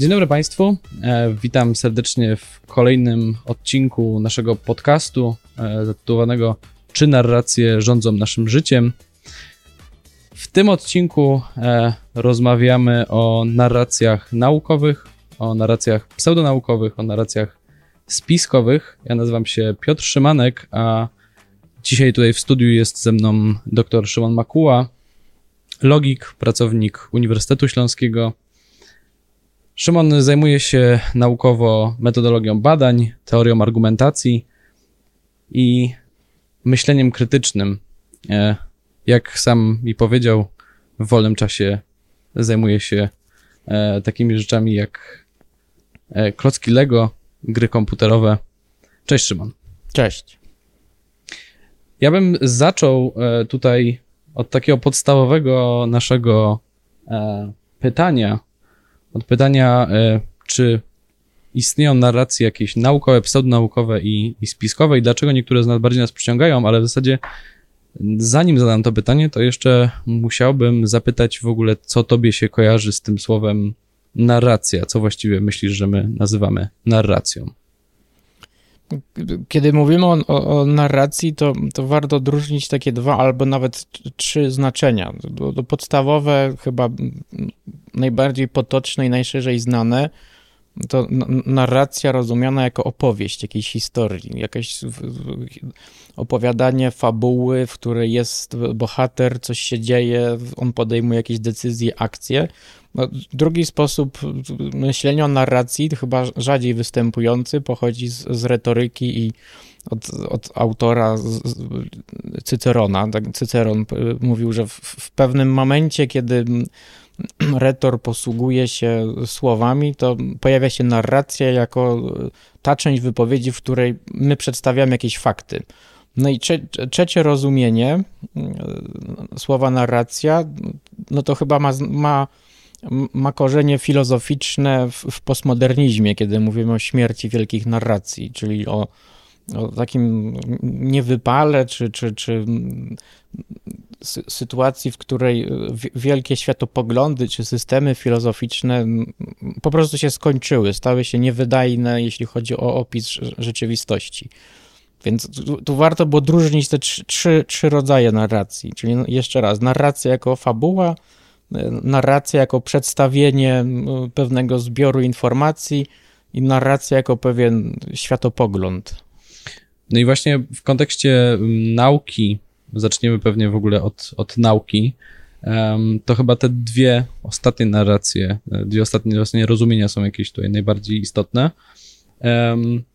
Dzień dobry Państwu. E, witam serdecznie w kolejnym odcinku naszego podcastu e, zatytułowanego Czy narracje rządzą naszym życiem? W tym odcinku e, rozmawiamy o narracjach naukowych, o narracjach pseudonaukowych, o narracjach spiskowych. Ja nazywam się Piotr Szymanek, a dzisiaj tutaj w studiu jest ze mną dr Szymon Makuła, logik, pracownik Uniwersytetu Śląskiego. Szymon zajmuje się naukowo metodologią badań, teorią argumentacji i myśleniem krytycznym. E, jak sam mi powiedział, w wolnym czasie zajmuje się e, takimi rzeczami jak e, klocki Lego, gry komputerowe. Cześć Szymon. Cześć. Ja bym zaczął tutaj od takiego podstawowego naszego pytania, od pytania, czy istnieją narracje jakieś naukowe, pseudonaukowe i, i spiskowe i dlaczego niektóre z nas bardziej nas przyciągają, ale w zasadzie Zanim zadam to pytanie, to jeszcze musiałbym zapytać w ogóle, co tobie się kojarzy z tym słowem narracja? Co właściwie myślisz, że my nazywamy narracją? Kiedy mówimy o, o, o narracji, to, to warto odróżnić takie dwa albo nawet trzy znaczenia. To, to podstawowe, chyba najbardziej potoczne i najszerzej znane, to narracja rozumiana jako opowieść jakiejś historii, jakieś opowiadanie fabuły, w której jest bohater, coś się dzieje, on podejmuje jakieś decyzje, akcje. No, drugi sposób myślenia o narracji, chyba rzadziej występujący, pochodzi z, z retoryki i od, od autora Cycerona. Tak, Cyceron mówił, że w, w pewnym momencie, kiedy retor posługuje się słowami, to pojawia się narracja jako ta część wypowiedzi, w której my przedstawiamy jakieś fakty. No i trzecie rozumienie słowa narracja, no to chyba ma, ma, ma korzenie filozoficzne w, w postmodernizmie, kiedy mówimy o śmierci wielkich narracji, czyli o, o takim niewypale, czy, czy, czy sytuacji, w której e, wielkie światopoglądy czy systemy filozoficzne po prostu się skończyły, stały się niewydajne, jeśli chodzi o opis rzeczywistości. Więc tu, tu warto było odróżnić te trzy, trzy, trzy rodzaje narracji. Czyli no, jeszcze raz, narracja jako fabuła, e, narracja jako przedstawienie pewnego zbioru informacji i narracja jako pewien światopogląd. No i właśnie w kontekście nauki zaczniemy pewnie w ogóle od, od nauki, to chyba te dwie ostatnie narracje, e, dwie ostatnie rozumienia są jakieś tutaj najbardziej istotne.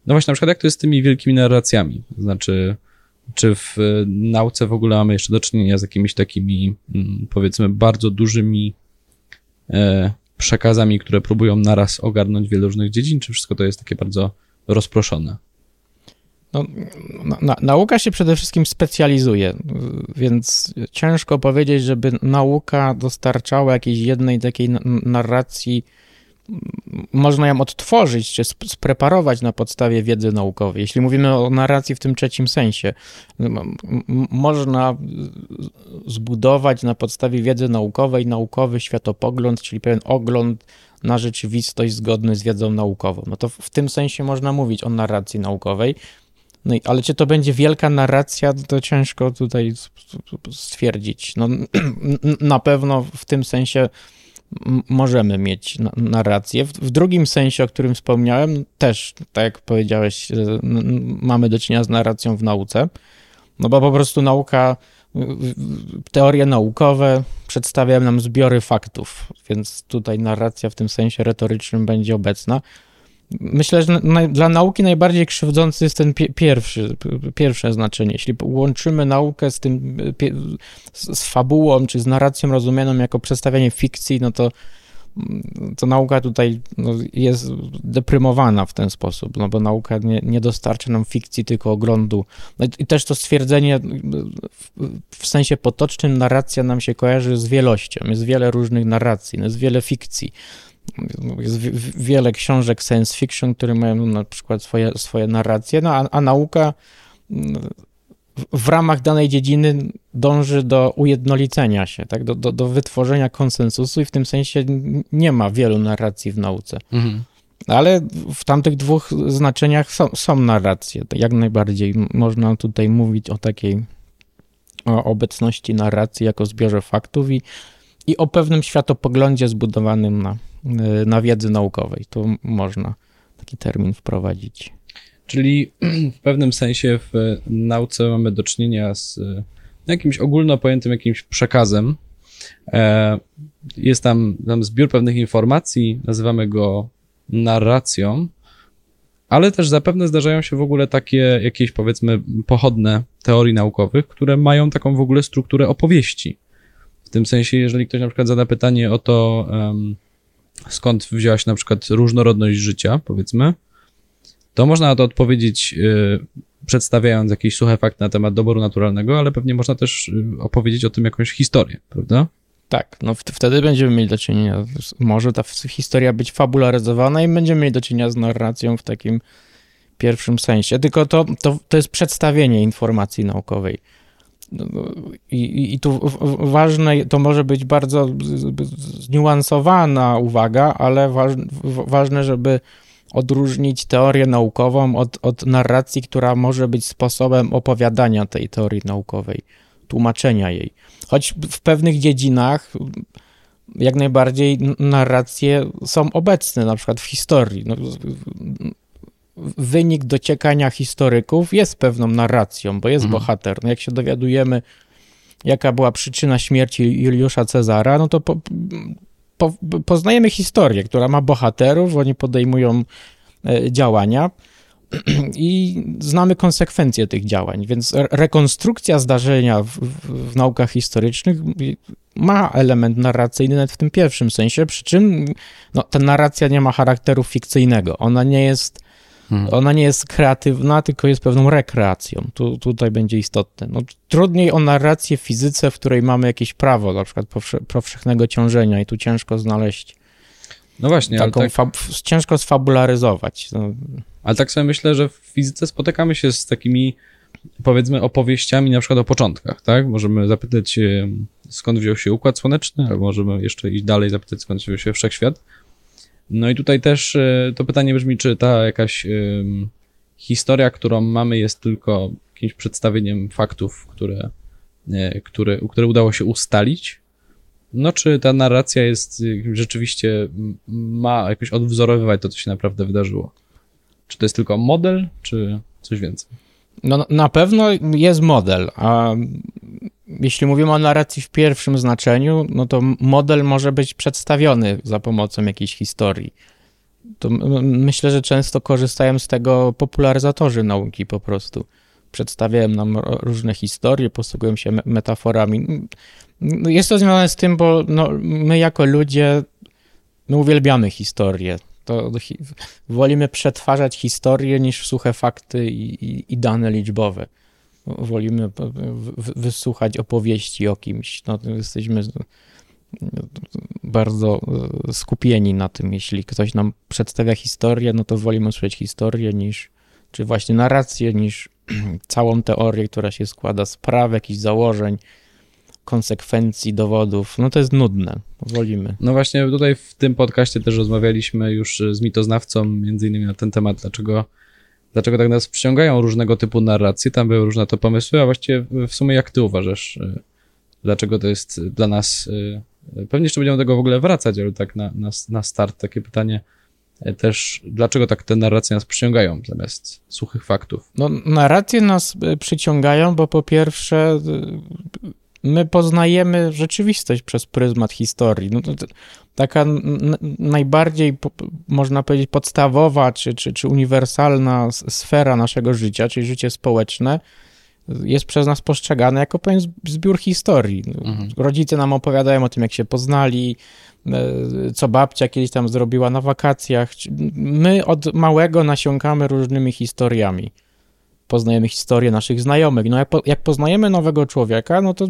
No właśnie, na przykład jak to jest z tymi wielkimi narracjami? Znaczy, czy w nauce w ogóle mamy jeszcze do czynienia z jakimiś takimi, mm, powiedzmy, bardzo dużymi e, przekazami, które próbują naraz ogarnąć wiele różnych dziedzin, czy wszystko to jest takie bardzo rozproszone? No, na, nauka się przede wszystkim specjalizuje, więc ciężko powiedzieć, żeby nauka dostarczała jakiejś jednej takiej narracji. Można ją odtworzyć czy spreparować na podstawie wiedzy naukowej. Jeśli mówimy o narracji w tym trzecim sensie, można zbudować na podstawie wiedzy naukowej naukowy światopogląd, czyli pewien ogląd na rzeczywistość zgodny z wiedzą naukową. No to w tym sensie można mówić o narracji naukowej. No i, ale czy to będzie wielka narracja, to ciężko tutaj stwierdzić. No, na pewno w tym sensie możemy mieć narrację. W, w, drugim sensie, o którym wspomniałem, też, tak jak powiedziałeś, mamy do czynienia z narracją w nauce, no bo po prostu nauka, teorie naukowe przedstawiają nam zbiory faktów, więc tutaj narracja w tym sensie retorycznym będzie obecna. Myślę, że na, dla nauki najbardziej krzywdzący jest ten pierwszy, pierwsze znaczenie. Jeśli łączymy naukę z tym, z, fabułą, czy z narracją rozumianą jako przedstawianie fikcji, no to, to nauka tutaj no, jest deprymowana w ten sposób, no bo nauka nie, nie dostarcza nam fikcji, tylko oglądu. No i też to stwierdzenie w, w sensie potocznym narracja nam się kojarzy z wielością. Jest wiele różnych narracji, jest wiele fikcji. Jest wiele książek science fiction, które mają na przykład swoje, swoje narracje, no a, a nauka w ramach danej dziedziny dąży do ujednolicenia się, tak? do, do, do wytworzenia konsensusu i w tym sensie nie ma wielu narracji w nauce. Mhm. Ale w tamtych dwóch znaczeniach są, są narracje. Jak najbardziej można tutaj mówić o takiej o obecności narracji jako zbiorze faktów i, i o pewnym światopoglądzie zbudowanym na, na wiedzy naukowej. Tu można taki termin wprowadzić. Czyli w pewnym sensie w nauce mamy do czynienia z jakimś ogólno pojętym jakimś przekazem. E, jest tam, tam zbiór pewnych informacji, nazywamy go narracją, ale też zapewne zdarzają się w ogóle takie jakieś powiedzmy pochodne teorii naukowych, które mają taką w ogóle strukturę opowieści. W tym sensie, jeżeli ktoś na przykład zada pytanie o to, um, skąd wzięła się na przykład różnorodność życia, powiedzmy, to można na to odpowiedzieć y, przedstawiając jakieś suche fakty na temat doboru naturalnego, ale pewnie można też y, opowiedzieć o tym jakąś historię, prawda? Tak, no wtedy będziemy mieli do czynienia, może ta historia być fabularyzowana i będziemy mieli do czynienia z narracją w takim pierwszym sensie, tylko to, to, to jest przedstawienie informacji naukowej. No, no, I, I tu ważne, to może być bardzo zniuansowana uwaga, ale ważne, żeby odróżnić teorię naukową od, od narracji, która może być sposobem opowiadania tej teorii naukowej, tłumaczenia jej. Choć w pewnych dziedzinach jak najbardziej narracje są obecne, na przykład w historii. No, wynik dociekania historyków jest pewną narracją, bo jest mhm. bohater. No, jak się dowiadujemy, jaka była przyczyna śmierci Juliusza Cezara, no to po, po, poznajemy historię, która ma bohaterów, oni podejmują e, działania i znamy konsekwencje tych działań, więc rekonstrukcja zdarzenia w, w, w, naukach historycznych ma element narracyjny nawet w tym pierwszym sensie, przy czym no, ta narracja nie ma charakteru fikcyjnego, ona nie jest Hmm. Ona nie jest kreatywna, tylko jest pewną rekreacją. Tu, tutaj będzie istotne. No, trudniej o narrację w fizyce, w której mamy jakieś prawo, na przykład powszechnego ciążenia i tu ciężko znaleźć no właśnie, taką tak... Fab- ciężko sfabularyzować. No. Ale tak sobie myślę, że w fizyce spotykamy się z takimi powiedzmy opowieściami na przykład o początkach, tak? Możemy zapytać skąd wziął się Układ Słoneczny, albo możemy jeszcze iść dalej, zapytać skąd wziął się Wszechświat. No i tutaj też e, to pytanie brzmi, czy ta jakaś historia, którą mamy, jest tylko jakimś przedstawieniem faktów, które, które, które udało się ustalić, no czy ta narracja jest rzeczywiście, ma jakoś odwzorowywać to, co się naprawdę wydarzyło. Czy to jest tylko model, czy coś więcej? No na pewno jest model, a jeśli mówimy o narracji w pierwszym znaczeniu, no to model może być przedstawiony za pomocą jakiejś historii. To myślę, że często korzystają z tego popularyzatorzy nauki po prostu. Przedstawiają nam różne historie, posługują się metaforami. No, jest to związane z tym, bo no, my jako ludzie my uwielbiamy historię. To wolimy przetwarzać historię niż suche fakty i, i, i dane liczbowe wolimy wysłuchać opowieści o kimś. No, jesteśmy bardzo e, skupieni na tym. Jeśli ktoś nam przedstawia historię, no to wolimy słyszeć historię niż, czy właśnie narrację, niż całą teorię, która się składa z praw, jakichś założeń, konsekwencji, dowodów. No to jest nudne. Wolimy. No właśnie tutaj w tym podcaście też rozmawialiśmy już z mitoznawcą między innymi na ten temat, dlaczego dlaczego tak nas przyciągają różnego typu narracje, tam były różne to pomysły, a właściwie w sumie jak ty uważasz, y, dlaczego to jest dla nas, y, pewnie jeszcze będziemy do tego w ogóle wracać, ale tak na, na, na start takie pytanie y, też, dlaczego tak te narracje nas przyciągają zamiast suchych faktów? No, narracje nas przyciągają, bo po pierwsze my poznajemy rzeczywistość przez pryzmat historii. No, to, to, taka najbardziej, można powiedzieć, podstawowa czy, czy, czy uniwersalna sfera naszego życia, czyli życie społeczne, jest przez nas postrzegane jako pewien zbiór historii. Mhm. Rodzice nam opowiadają o tym, jak się poznali, e, co babcia kiedyś tam zrobiła na wakacjach. My od małego nasiąkamy różnymi historiami poznajemy historię naszych znajomych. No jak, po, jak, poznajemy nowego człowieka, no to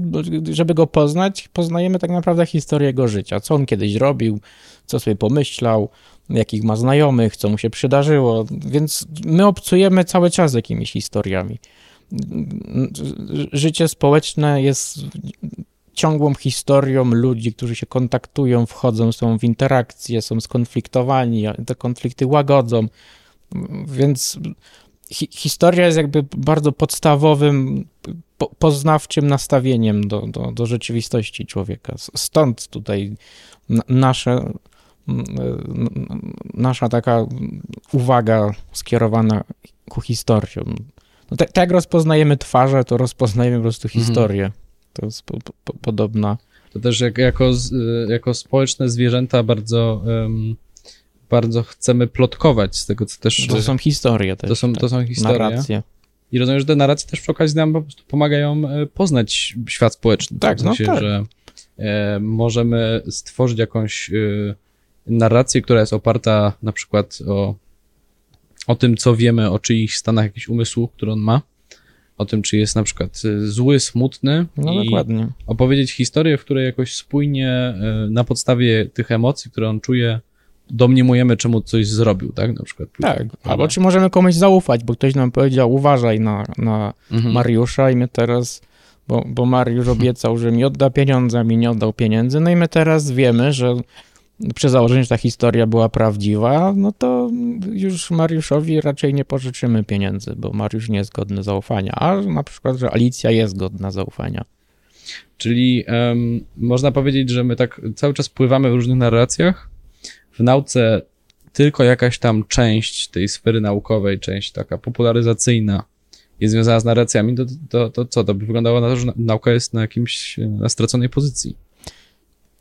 żeby go poznać, poznajemy tak naprawdę historię jego życia. Co on kiedyś robił, co sobie pomyślał, jakich ma znajomych, co mu się przydarzyło. Więc my obcujemy cały czas jakimiś historiami. życie społeczne jest ciągłą historią ludzi, którzy się kontaktują, wchodzą, są w interakcje, są skonfliktowani, te konflikty łagodzą. Więc hi historia jest jakby bardzo podstawowym, po poznawczym nastawieniem do, do, do rzeczywistości człowieka. Stąd tutaj nasze, nasza taka uwaga skierowana ku historiom. No tak, jak rozpoznajemy twarze, to rozpoznajemy po prostu mhm. historię. Mhm. To jest po, po, podobna. To też jak, jako, jako społeczne zwierzęta bardzo, um, bardzo chcemy plotkować z tego, co też... To są historie też. To są, to są tak. historie. Narracje. I rozumiem, że te narracje też przy okazji nam po prostu pomagają e, poznać świat społeczny. Tak, w sensie, no tak. że e, możemy stworzyć jakąś e, narrację, która jest oparta na przykład o, o tym, co wiemy o czyichś stanach jakichś umysłu, który on ma o tym, czy jest na przykład y, zły, smutny. No i dokładnie. Opowiedzieć historię, w której jakoś spójnie y, na podstawie tych emocji, które on czuje, domniemujemy, czemu coś zrobił, tak? Na przykład. Tak, prawda? albo czy możemy komuś zaufać, bo ktoś nam powiedział, uważaj na, na mhm. Mariusza i my teraz, bo, bo Mariusz obiecał, że mi odda pieniądze, a mi nie oddał pieniędzy, no i my teraz wiemy, że przy założeniu, że ta historia była prawdziwa, no to już Mariuszowi raczej nie pożyczymy pieniędzy, bo Mariusz nie jest godny zaufania, a na przykład, że Alicja jest godna zaufania. Czyli um, można powiedzieć, że my tak cały czas pływamy w różnych narracjach. W nauce tylko jakaś tam część tej sfery naukowej, część taka popularyzacyjna jest związana z narracjami, to, to, to co? To by wyglądało na to, że nauka jest na jakimś, na straconej pozycji.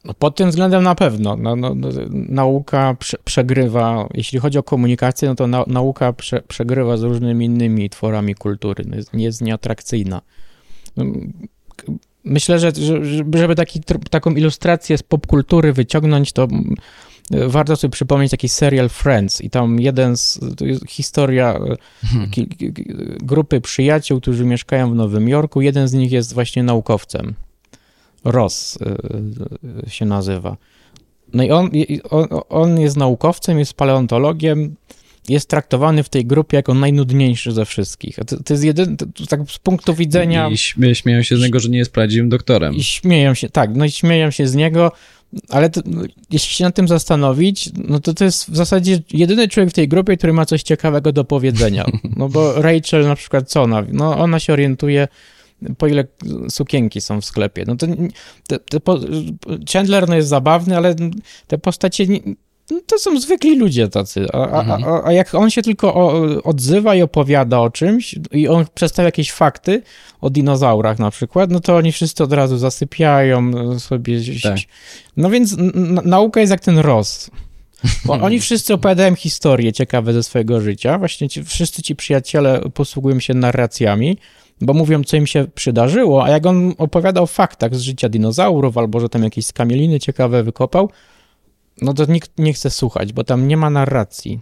No pod tym względem na pewno. No, no, no, nauka prze, przegrywa, jeśli chodzi o komunikację, no to na, nauka prze, przegrywa z różnymi innymi tworami kultury. No jest, jest nieatrakcyjna. No, myślę, że żeby taki, taką ilustrację z popkultury wyciągnąć, to warto sobie przypomnieć taki serial Friends i tam jeden z, to jest historia hmm. grupy przyjaciół, którzy mieszkają w Nowym Jorku, jeden z nich jest właśnie naukowcem. Ross y, się nazywa. No i on, on, on jest naukowcem, jest paleontologiem, jest traktowany w tej grupie jako najnudniejszy ze wszystkich. To, to jest jedyny, to, tak z punktu widzenia... I śmie, śmieją się z niego, że nie jest prawdziwym doktorem. I śmieją się, tak, no i śmieją się z niego, ale to, jeśli się nad tym zastanowić, no to to jest w zasadzie jedyny człowiek w tej grupie, który ma coś ciekawego do powiedzenia. No bo Rachel na przykład co ona? No ona się orientuje po ile sukienki są w sklepie. No to, te, te po, Chandler no jest zabawny, ale te postacie to są zwykli ludzie tacy. A, mhm. a, a, jak on się tylko odzywa i opowiada o czymś i on przedstawia jakieś fakty o dinozaurach na przykład, no to oni wszyscy od razu zasypiają sobie. Tak. No więc nauka jest jak ten roz. Oni wszyscy opowiadają historie ciekawe ze swojego życia. Właśnie ci, wszyscy ci przyjaciele posługują się narracjami bo mówią, co im się przydarzyło, a jak on opowiada o faktach z życia dinozaurów, albo że tam jakieś skamieliny ciekawe wykopał, no to nikt nie chce słuchać, bo tam nie ma narracji.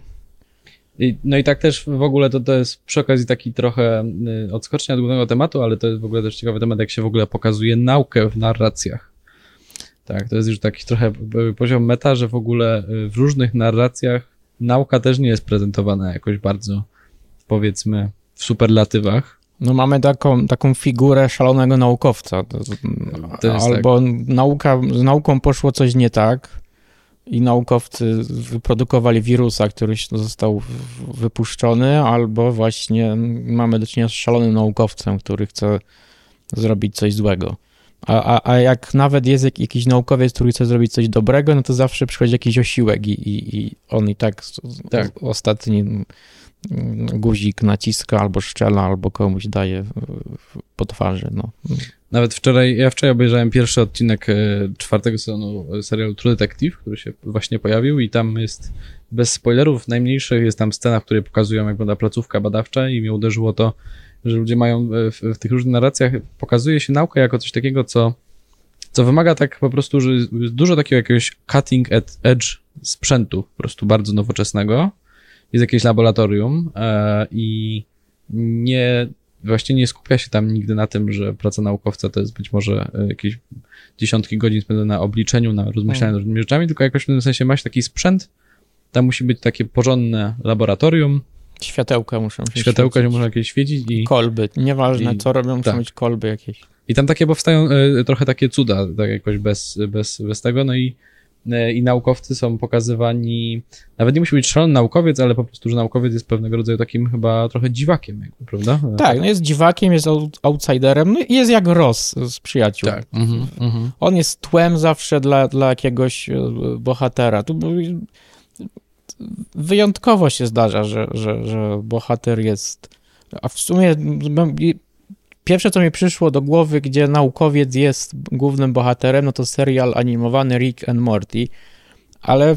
I, no i tak też w ogóle to, to jest przy okazji taki trochę y, odskocznia od głównego tematu, ale to jest w ogóle też ciekawy temat, jak się w ogóle pokazuje naukę w narracjach. Tak, to jest już taki trochę poziom meta, że w ogóle y, w różnych narracjach nauka też nie jest prezentowana jakoś bardzo, powiedzmy, w superlatywach. No mamy taką, taką figurę szalonego naukowca. Albo tak. nauka, z nauką poszło coś nie tak i naukowcy wyprodukowali wirusa, który został wypuszczony, albo właśnie mamy do czynienia z szalonym naukowcem, który chce zrobić coś złego. A, a, a jak nawet jest jakiś naukowiec, który chce zrobić coś dobrego, no to zawsze przychodzi jakiś osiłek i, i, i on i tak, tak. ostatni guzik naciska albo szczela, albo komuś daje po twarzy. No. Nawet wczoraj, ja wczoraj obejrzałem pierwszy odcinek e, czwartego sezonu serialu True Detective, który się właśnie pojawił i tam jest, bez spoilerów. Najmniejszych, jest tam scena, w której pokazują, jak wygląda placówka badawcza i mnie uderzyło to, że ludzie mają w, w tych różnych narracjach, pokazuje się naukę jako coś takiego, co, co wymaga tak po prostu, że dużo takiego jakiegoś cutting edge sprzętu, po prostu bardzo nowoczesnego, jest jakieś laboratorium e, i nie, właśnie nie skupia się tam nigdy na tym, że praca naukowca to jest być może e, jakieś dziesiątki godzin spędzone na obliczeniu, na rozmyślaniu nad różnymi rzeczami, tylko jakoś w pewnym sensie masz taki sprzęt, tam musi być takie porządne laboratorium, Światełka muszą się Światełka się świecić. muszą jakieś świecić i, Kolby, nieważne i- co robią, muszą tak. mieć kolby jakieś. i tam takie powstają e, trochę takie cuda, tak jakoś bez, bez, bez tego, no i i naukowcy są pokazywani, nawet nie musi być szalony naukowiec, ale po prostu, że naukowiec jest pewnego rodzaju takim chyba trochę dziwakiem, jakby, prawda? Tak, no jest dziwakiem, jest out- outsiderem, no i jest jak Ross z przyjaciół. Tak. Mhm, mhm. On jest tłem zawsze dla, dla jakiegoś e, bohatera. Tu wyjątkowo się zdarza, że, że, że bohater jest. A w sumie pierwsze, co mi przyszło do głowy, gdzie naukowiec jest głównym bohaterem, no to serial animowany Rick and Morty. Ale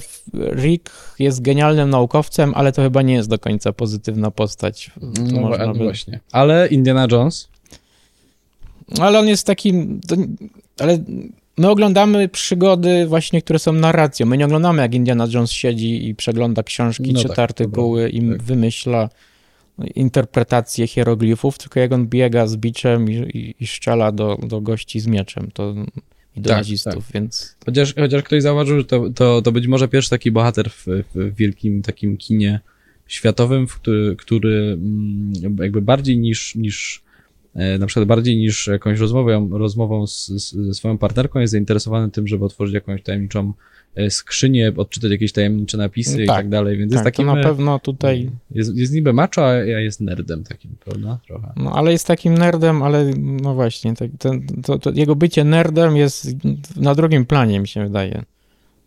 Rick jest genialnym naukowcem, ale to chyba nie jest do końca pozytywna postać. To No, by- właśnie. Ale Indiana Jones, Ale on jest takim. Ale my oglądamy przygody właśnie, które są narracją. My nie oglądamy, jak Indiana Jones siedzi i przegląda książki, No czyta tak, artykuły i tak. wymyśla interpretacje hieroglifów, tylko jak on biega z biczem i, i, i szczela do, do gości z mieczem to, i do Tak, nazistów, więc chociaż, chociaż ktoś zauważył, że to, to, to być może pierwszy taki bohater w, w wielkim takim kinie światowym, który, który mm, jakby bardziej niż, niż na przykład bardziej niż jakąś rozmową, rozmową z, ze swoją partnerką jest zainteresowany tym, żeby otworzyć jakąś tajemniczą e, skrzynię, odczytać jakieś tajemnicze napisy i Tak, tak dalej, więc tak, jest takim... na e, pewno tutaj, Jest, jest niby macho, a ja jest nerdem takim, prawda? Trochę. no ale jest takim nerdem, ale no właśnie, tak, ten, to, to jego bycie nerdem jest na drugim planie, mi się wydaje.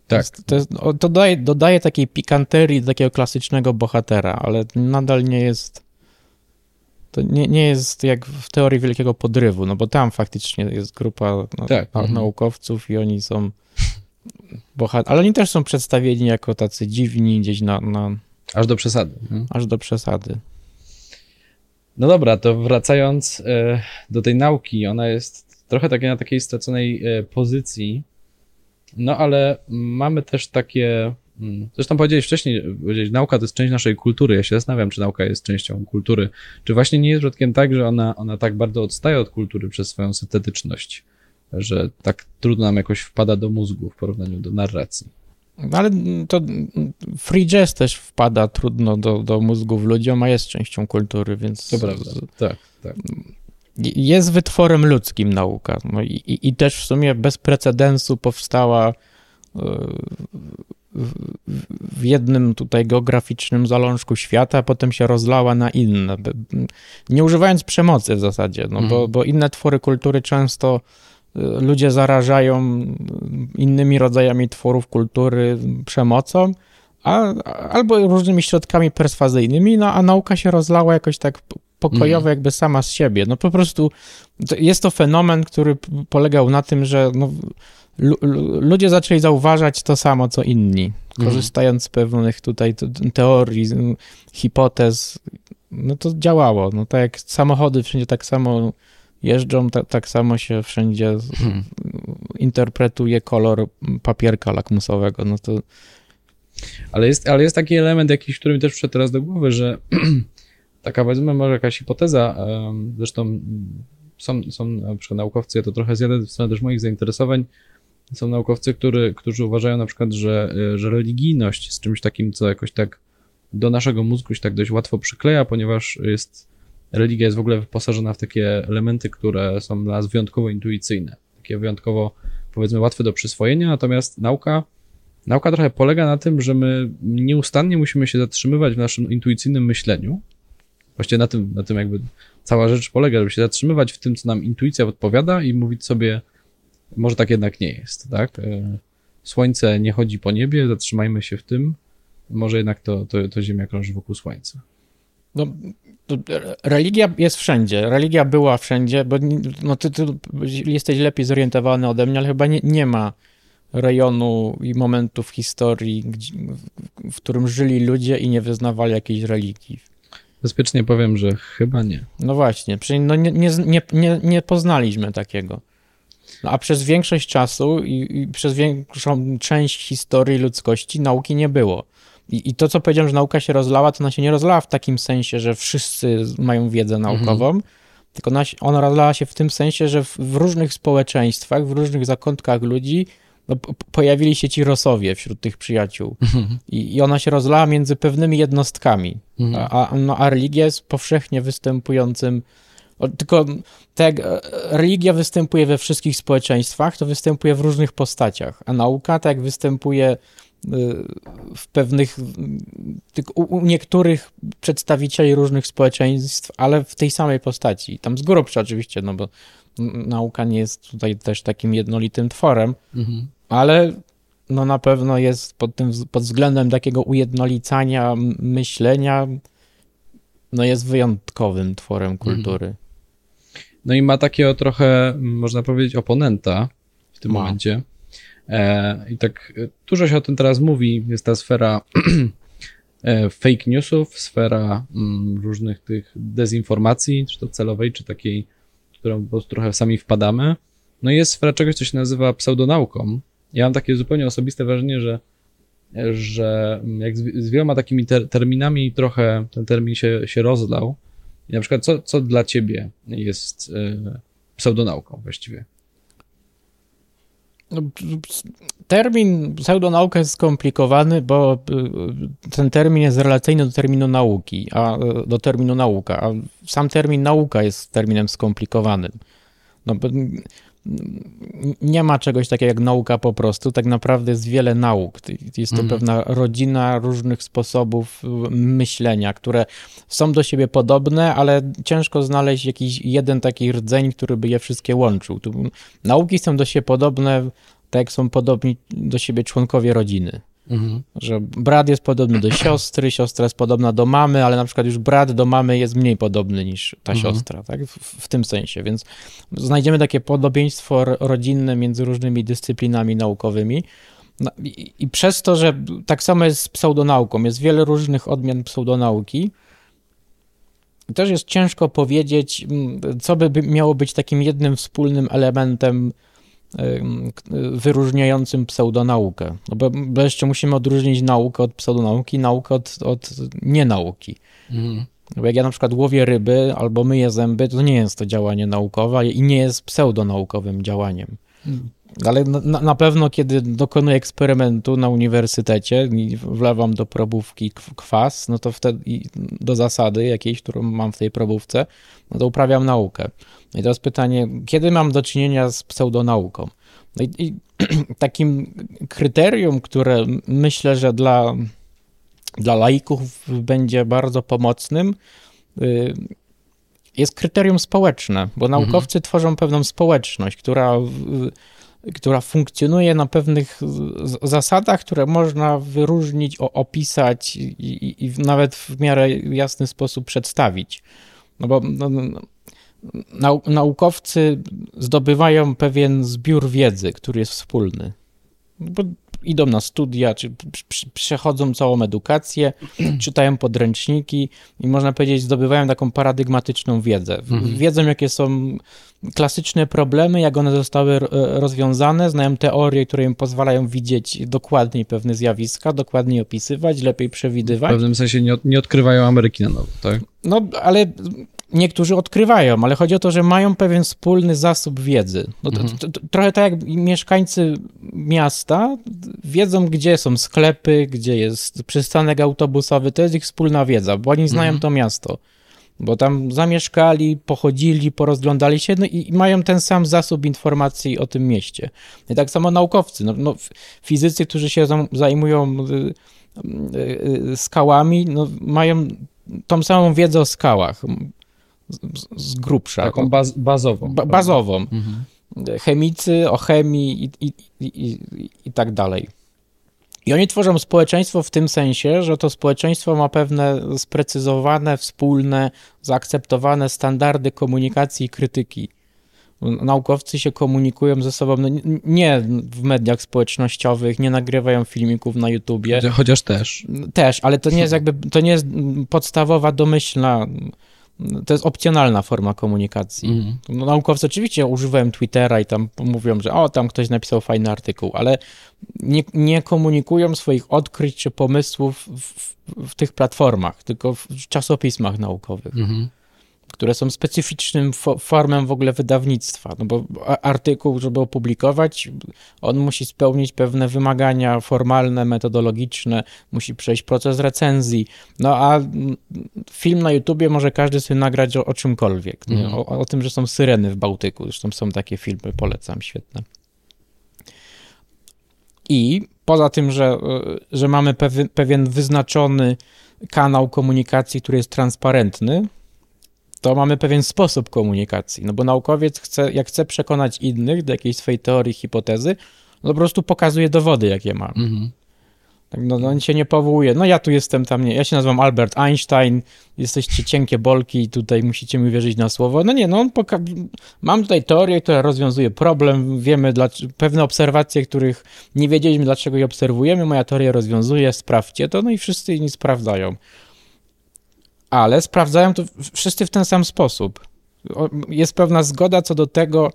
Tak. Jest, to, jest, to daje, dodaje takiej pikanterii do takiego klasycznego bohatera, ale nadal nie jest. To nie, nie jest jak w teorii wielkiego podrywu, no bo tam faktycznie jest grupa no, Tak. na, Mhm. naukowców i oni są bohater, ale oni też są przedstawieni jako tacy dziwni gdzieś na, na Aż do przesady. nie? aż do przesady. No dobra, to wracając e, do tej nauki, ona jest trochę takie na takiej straconej e, pozycji, no ale mamy też takie, zresztą powiedziałeś wcześniej, powiedziałeś, nauka to jest część naszej kultury, ja się zastanawiam, czy nauka jest częścią kultury, czy właśnie nie jest przypadkiem tak, że ona, ona tak bardzo odstaje od kultury przez swoją syntetyczność, że tak trudno nam jakoś wpada do mózgu w porównaniu do narracji. No Ale to free jazz też wpada trudno do, do mózgów ludziom, a jest częścią kultury, więc To prawda, tak, tak. jest wytworem ludzkim nauka. No i, i, I też w sumie bez precedensu powstała e, w, jednym tutaj geograficznym zalążku świata, a potem się rozlała na inne. Nie używając przemocy w zasadzie, no bo, Mhm. bo inne twory kultury często e, ludzie zarażają innymi rodzajami tworów kultury przemocą, a, albo różnymi środkami perswazyjnymi, no a nauka się rozlała jakoś tak p- pokojowo, Mhm. jakby sama z siebie. No po prostu jest to fenomen, który polegał na tym, że no, lu, lu, ludzie zaczęli zauważać to samo, co inni, Mhm. korzystając z pewnych tutaj te- teorii, hipotez, no to działało. No tak jak samochody wszędzie tak samo jeżdżą, ta, tak samo się wszędzie Hmm. interpretuje kolor papierka lakmusowego, no to Ale jest, ale jest taki element jakiś, który mi też przyszedł teraz do głowy, że taka powiedzmy może jakaś hipoteza, zresztą są, są na przykład naukowcy, ja to trochę zjadę w stronę też moich zainteresowań, są naukowcy, który, którzy uważają na przykład, że, że religijność jest czymś takim, co jakoś tak do naszego mózgu się tak dość łatwo przykleja, ponieważ jest, religia jest w ogóle wyposażona w takie elementy, które są dla nas wyjątkowo intuicyjne, takie wyjątkowo powiedzmy łatwe do przyswojenia, natomiast nauka Nauka trochę polega na tym, że my nieustannie musimy się zatrzymywać w naszym intuicyjnym myśleniu. Właściwie na tym, na tym jakby cała rzecz polega, żeby się zatrzymywać w tym, co nam intuicja podpowiada i mówić sobie, może tak jednak nie jest, tak? E, Słońce nie chodzi po niebie, zatrzymajmy się w tym, może jednak to, to, to Ziemia krąży wokół Słońca. No, religia jest wszędzie. Religia była wszędzie, bo no, ty, ty jesteś lepiej zorientowany ode mnie, ale chyba nie, nie ma rejonu i momentu w historii, gdzie, w którym żyli ludzie i nie wyznawali jakiejś religii. Bezpiecznie powiem, że chyba nie. No właśnie, przecież no nie, nie, nie, nie, poznaliśmy takiego. No, a przez większość czasu i, i przez większą część historii ludzkości nauki nie było. I, I to, co powiedziałem, że nauka się rozlała, to ona się nie rozlała w takim sensie, że wszyscy mają wiedzę naukową, tylko ona, ona rozlała się w tym sensie, że w, w różnych społeczeństwach, w różnych zakątkach ludzi no, pojawili się ci rosowie wśród tych przyjaciół I, i ona się rozlała między pewnymi jednostkami, mhm. a, no, a religia jest powszechnie występującym tylko tak jak e, religia występuje we wszystkich społeczeństwach, to występuje w różnych postaciach, a nauka tak jak występuje e, w pewnych, u niektórych przedstawicieli różnych społeczeństw, ale w tej samej postaci. Tam z grubsza oczywiście, no bo nauka nie jest tutaj też takim jednolitym tworem, mhm. Ale no na pewno jest pod tym pod względem takiego ujednolicania myślenia, no jest wyjątkowym tworem mhm. kultury. No i ma takiego trochę, można powiedzieć, oponenta w tym ma. momencie. E, I tak e, dużo się o tym teraz mówi. Jest ta sfera e, fake newsów, sfera mm, różnych tych dezinformacji, czy to celowej, czy takiej, którą po prostu trochę sami wpadamy. No i jest sfera czegoś, co się nazywa pseudonauką. Ja mam takie zupełnie osobiste wrażenie, że, że jak z, z wieloma takimi ter, terminami trochę ten termin się, się rozlał, i na przykład, co, co dla ciebie jest e, pseudonauką właściwie? No, termin pseudonauka jest skomplikowany, bo e, ten termin jest relacyjny do terminu nauki, a do terminu nauka, a sam termin nauka jest terminem skomplikowanym. No, nie ma czegoś takiego jak nauka po prostu. Tak naprawdę jest wiele nauk. Jest to mhm. pewna rodzina różnych sposobów myślenia, które są do siebie podobne, ale ciężko znaleźć jakiś jeden taki rdzeń, który by je wszystkie łączył. nauki są do siebie podobne, tak jak są podobni do siebie członkowie rodziny. Mhm. Że brat jest podobny do siostry, siostra jest podobna do mamy, ale na przykład już brat do mamy jest mniej podobny niż ta mhm. siostra, tak? W, w, tym sensie. Więc znajdziemy takie podobieństwo rodzinne między różnymi dyscyplinami naukowymi. No, i, I przez to, że tak samo jest z pseudonauką, jest wiele różnych odmian pseudonauki, też jest ciężko powiedzieć, co by miało być takim jednym wspólnym elementem wyróżniającym pseudonaukę. No bo, jeszcze musimy odróżnić naukę od pseudonauki, naukę od, od nienauki. Mhm. Bo jak ja na przykład łowię ryby albo myję zęby, to nie jest to działanie naukowe i nie jest pseudonaukowym działaniem. Mhm. Ale na, na, pewno, kiedy dokonuję eksperymentu na uniwersytecie i wlewam do probówki kwas, no to wtedy do zasady jakiejś, którą mam w tej probówce, no to uprawiam naukę. No i teraz pytanie, kiedy mam do czynienia z pseudonauką? No i, i takim kryterium, które myślę, że dla, dla laików będzie bardzo pomocnym, y, jest kryterium społeczne, bo mhm. naukowcy mhm. tworzą pewną społeczność, która która funkcjonuje na pewnych zasadach, które można wyróżnić, opisać i, i, nawet w miarę jasny sposób przedstawić. No bo no, no nau naukowcy zdobywają pewien zbiór wiedzy, który jest wspólny. Bo idą na studia, czy przechodzą całą edukację, czytają podręczniki i można powiedzieć, zdobywają taką paradygmatyczną wiedzę. Mhm. Wiedzą, jakie są klasyczne problemy, jak one zostały rozwiązane, znają teorie, które im pozwalają widzieć dokładniej pewne zjawiska, dokładniej opisywać, lepiej przewidywać. W pewnym sensie nie, nie odkrywają Ameryki na nowo, tak? No, ale niektórzy odkrywają, ale chodzi o to, że mają pewien wspólny zasób wiedzy. No to, mhm. to, to, trochę tak jak mieszkańcy miasta wiedzą, gdzie są sklepy, gdzie jest przystanek autobusowy, to jest ich wspólna wiedza, bo oni znają mhm. to miasto. Bo tam zamieszkali, pochodzili, porozglądali się no i, mają ten sam zasób informacji o tym mieście. I tak samo naukowcy, no, no fizycy, którzy się zajmują y, y, y, skałami, no, mają tą samą wiedzę o skałach z, grubsza. Taką baz, bazową. Ba, bazową. Mhm. Chemicy o chemii i, i, i, i tak dalej. I oni tworzą społeczeństwo w tym sensie, że to społeczeństwo ma pewne sprecyzowane, wspólne, zaakceptowane standardy komunikacji i krytyki. Naukowcy się komunikują ze sobą no nie w mediach społecznościowych, nie nagrywają filmików na YouTubie. Chociaż też. Też, ale to nie jest jakby, to nie jest podstawowa domyślna to jest opcjonalna forma komunikacji. Mm. No, naukowcy oczywiście używają Twittera i tam mówią, że o, tam ktoś napisał fajny artykuł, ale nie, nie komunikują swoich odkryć czy pomysłów w, w, w tych platformach, tylko w czasopismach naukowych. Mm. Które są specyficznym fo formą w ogóle wydawnictwa, no bo artykuł, żeby opublikować, on musi spełnić pewne wymagania formalne, metodologiczne, musi przejść proces recenzji, no a film na YouTubie może każdy sobie nagrać o, o czymkolwiek, mm. o, o, tym, że są syreny w Bałtyku, zresztą są takie filmy, polecam, świetne. I poza tym, że, że mamy pewien wyznaczony kanał komunikacji, który jest transparentny, to mamy pewien sposób komunikacji. No bo naukowiec chce, jak chce przekonać innych do jakiejś swojej teorii, hipotezy, no po prostu pokazuje dowody, jakie ma. Mhm. Tak, no, no, on się nie powołuje. No ja tu jestem tam, nie, ja się nazywam Albert Einstein, jesteście cienkie bolki i tutaj musicie mi wierzyć na słowo. No nie, no on poka- mam tutaj teorię, która rozwiązuje problem, wiemy dla, pewne obserwacje, których nie wiedzieliśmy, dlaczego je obserwujemy, moja teoria rozwiązuje, sprawdźcie to, no i wszyscy inni sprawdzają ale sprawdzają to wszyscy w ten sam sposób. Jest pewna zgoda co do tego,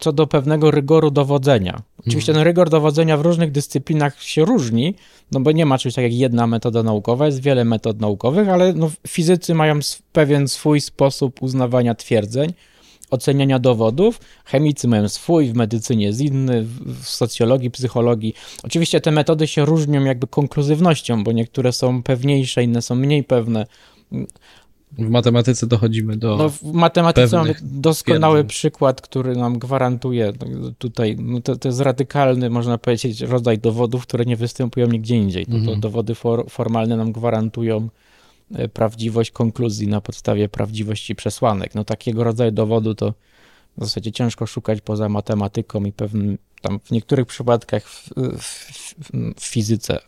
co do pewnego rygoru dowodzenia. Oczywiście ten rygor dowodzenia w różnych dyscyplinach się różni, no bo nie ma czegoś takiego jak jedna metoda naukowa, jest wiele metod naukowych, ale no fizycy mają pewien swój sposób uznawania twierdzeń, oceniania dowodów. Chemicy mają swój, w medycynie jest inny, w socjologii, psychologii. Oczywiście te metody się różnią jakby konkluzywnością, bo niektóre są pewniejsze, inne są mniej pewne. W matematyce dochodzimy do. No, w matematyce mamy doskonały przykład, który nam gwarantuje no, tutaj, no to, to jest radykalny, można powiedzieć, rodzaj dowodów, które nie występują nigdzie indziej. To, mhm. to dowody for, formalne nam gwarantują prawdziwość konkluzji na podstawie prawdziwości przesłanek. No takiego rodzaju dowodu to w zasadzie ciężko szukać poza matematyką i pewnym tam w niektórych przypadkach w, w, w fizyce.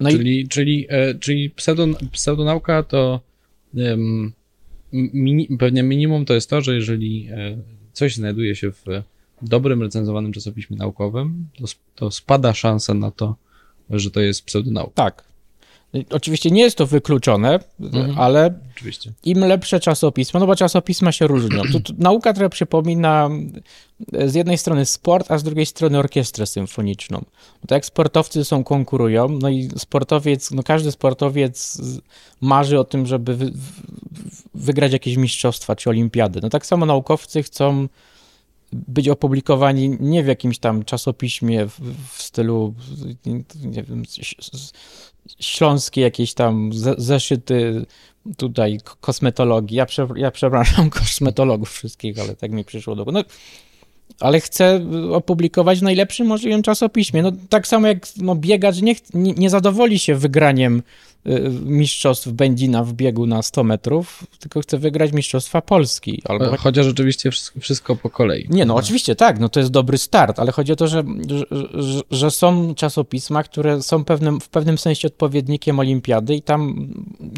No czyli, i... czyli, e, czyli pseudon, pseudonauka to um, mini, pewnie minimum to jest to, że jeżeli e, coś znajduje się w dobrym, recenzowanym czasopiśmie naukowym, to, to spada szansa na to, że to jest pseudonauka. Tak, Oczywiście nie jest to wykluczone, mhm. ale Oczywiście. im lepsze czasopisma, no bo czasopisma się różnią. Tu, tu, nauka trochę przypomina z jednej strony sport, a z drugiej strony orkiestrę symfoniczną. Tak jak sportowcy są konkurują, no i sportowiec, no każdy sportowiec marzy o tym, żeby wy, wygrać jakieś mistrzostwa czy olimpiady. No tak samo naukowcy chcą być opublikowani nie w jakimś tam czasopiśmie w, w stylu nie wiem, śląskie jakieś tam zeszyty tutaj kosmetologii. Ja, prze, ja przepraszam kosmetologów wszystkich, ale tak mi przyszło do głowy. No, ale chcę opublikować w najlepszym możliwym czasopiśmie. No, tak samo jak no, biegacz nie, nie, nie zadowoli się wygraniem mistrzostw Będzina w biegu na 100 metrów, tylko chce wygrać mistrzostwa Polski. Albo... Chociaż rzeczywiście wszystko po kolei. Nie, no oczywiście tak, no to jest dobry start, ale chodzi o to, że, że, że są czasopisma, które są pewnym, w pewnym sensie odpowiednikiem olimpiady i tam,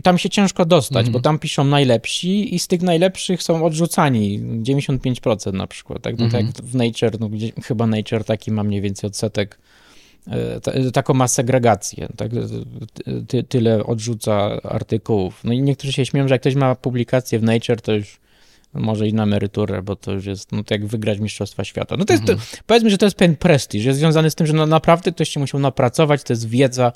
tam się ciężko dostać, mhm. bo tam piszą najlepsi i z tych najlepszych są odrzucani 95% na przykład, tak, no mhm. tak w Nature, no, gdzie, chyba Nature taki ma mniej więcej odsetek E, taką ma segregację, tak? Ty, tyle odrzuca artykułów. No i niektórzy się śmieją, że jak ktoś ma publikację w Nature, to już może i na emeryturę, bo to już jest, no to jak wygrać Mistrzostwa Świata. No to jest, mhm. to, powiedzmy, że to jest pewien prestiż, jest związany z tym, że no naprawdę ktoś się musiał napracować, to jest wiedza,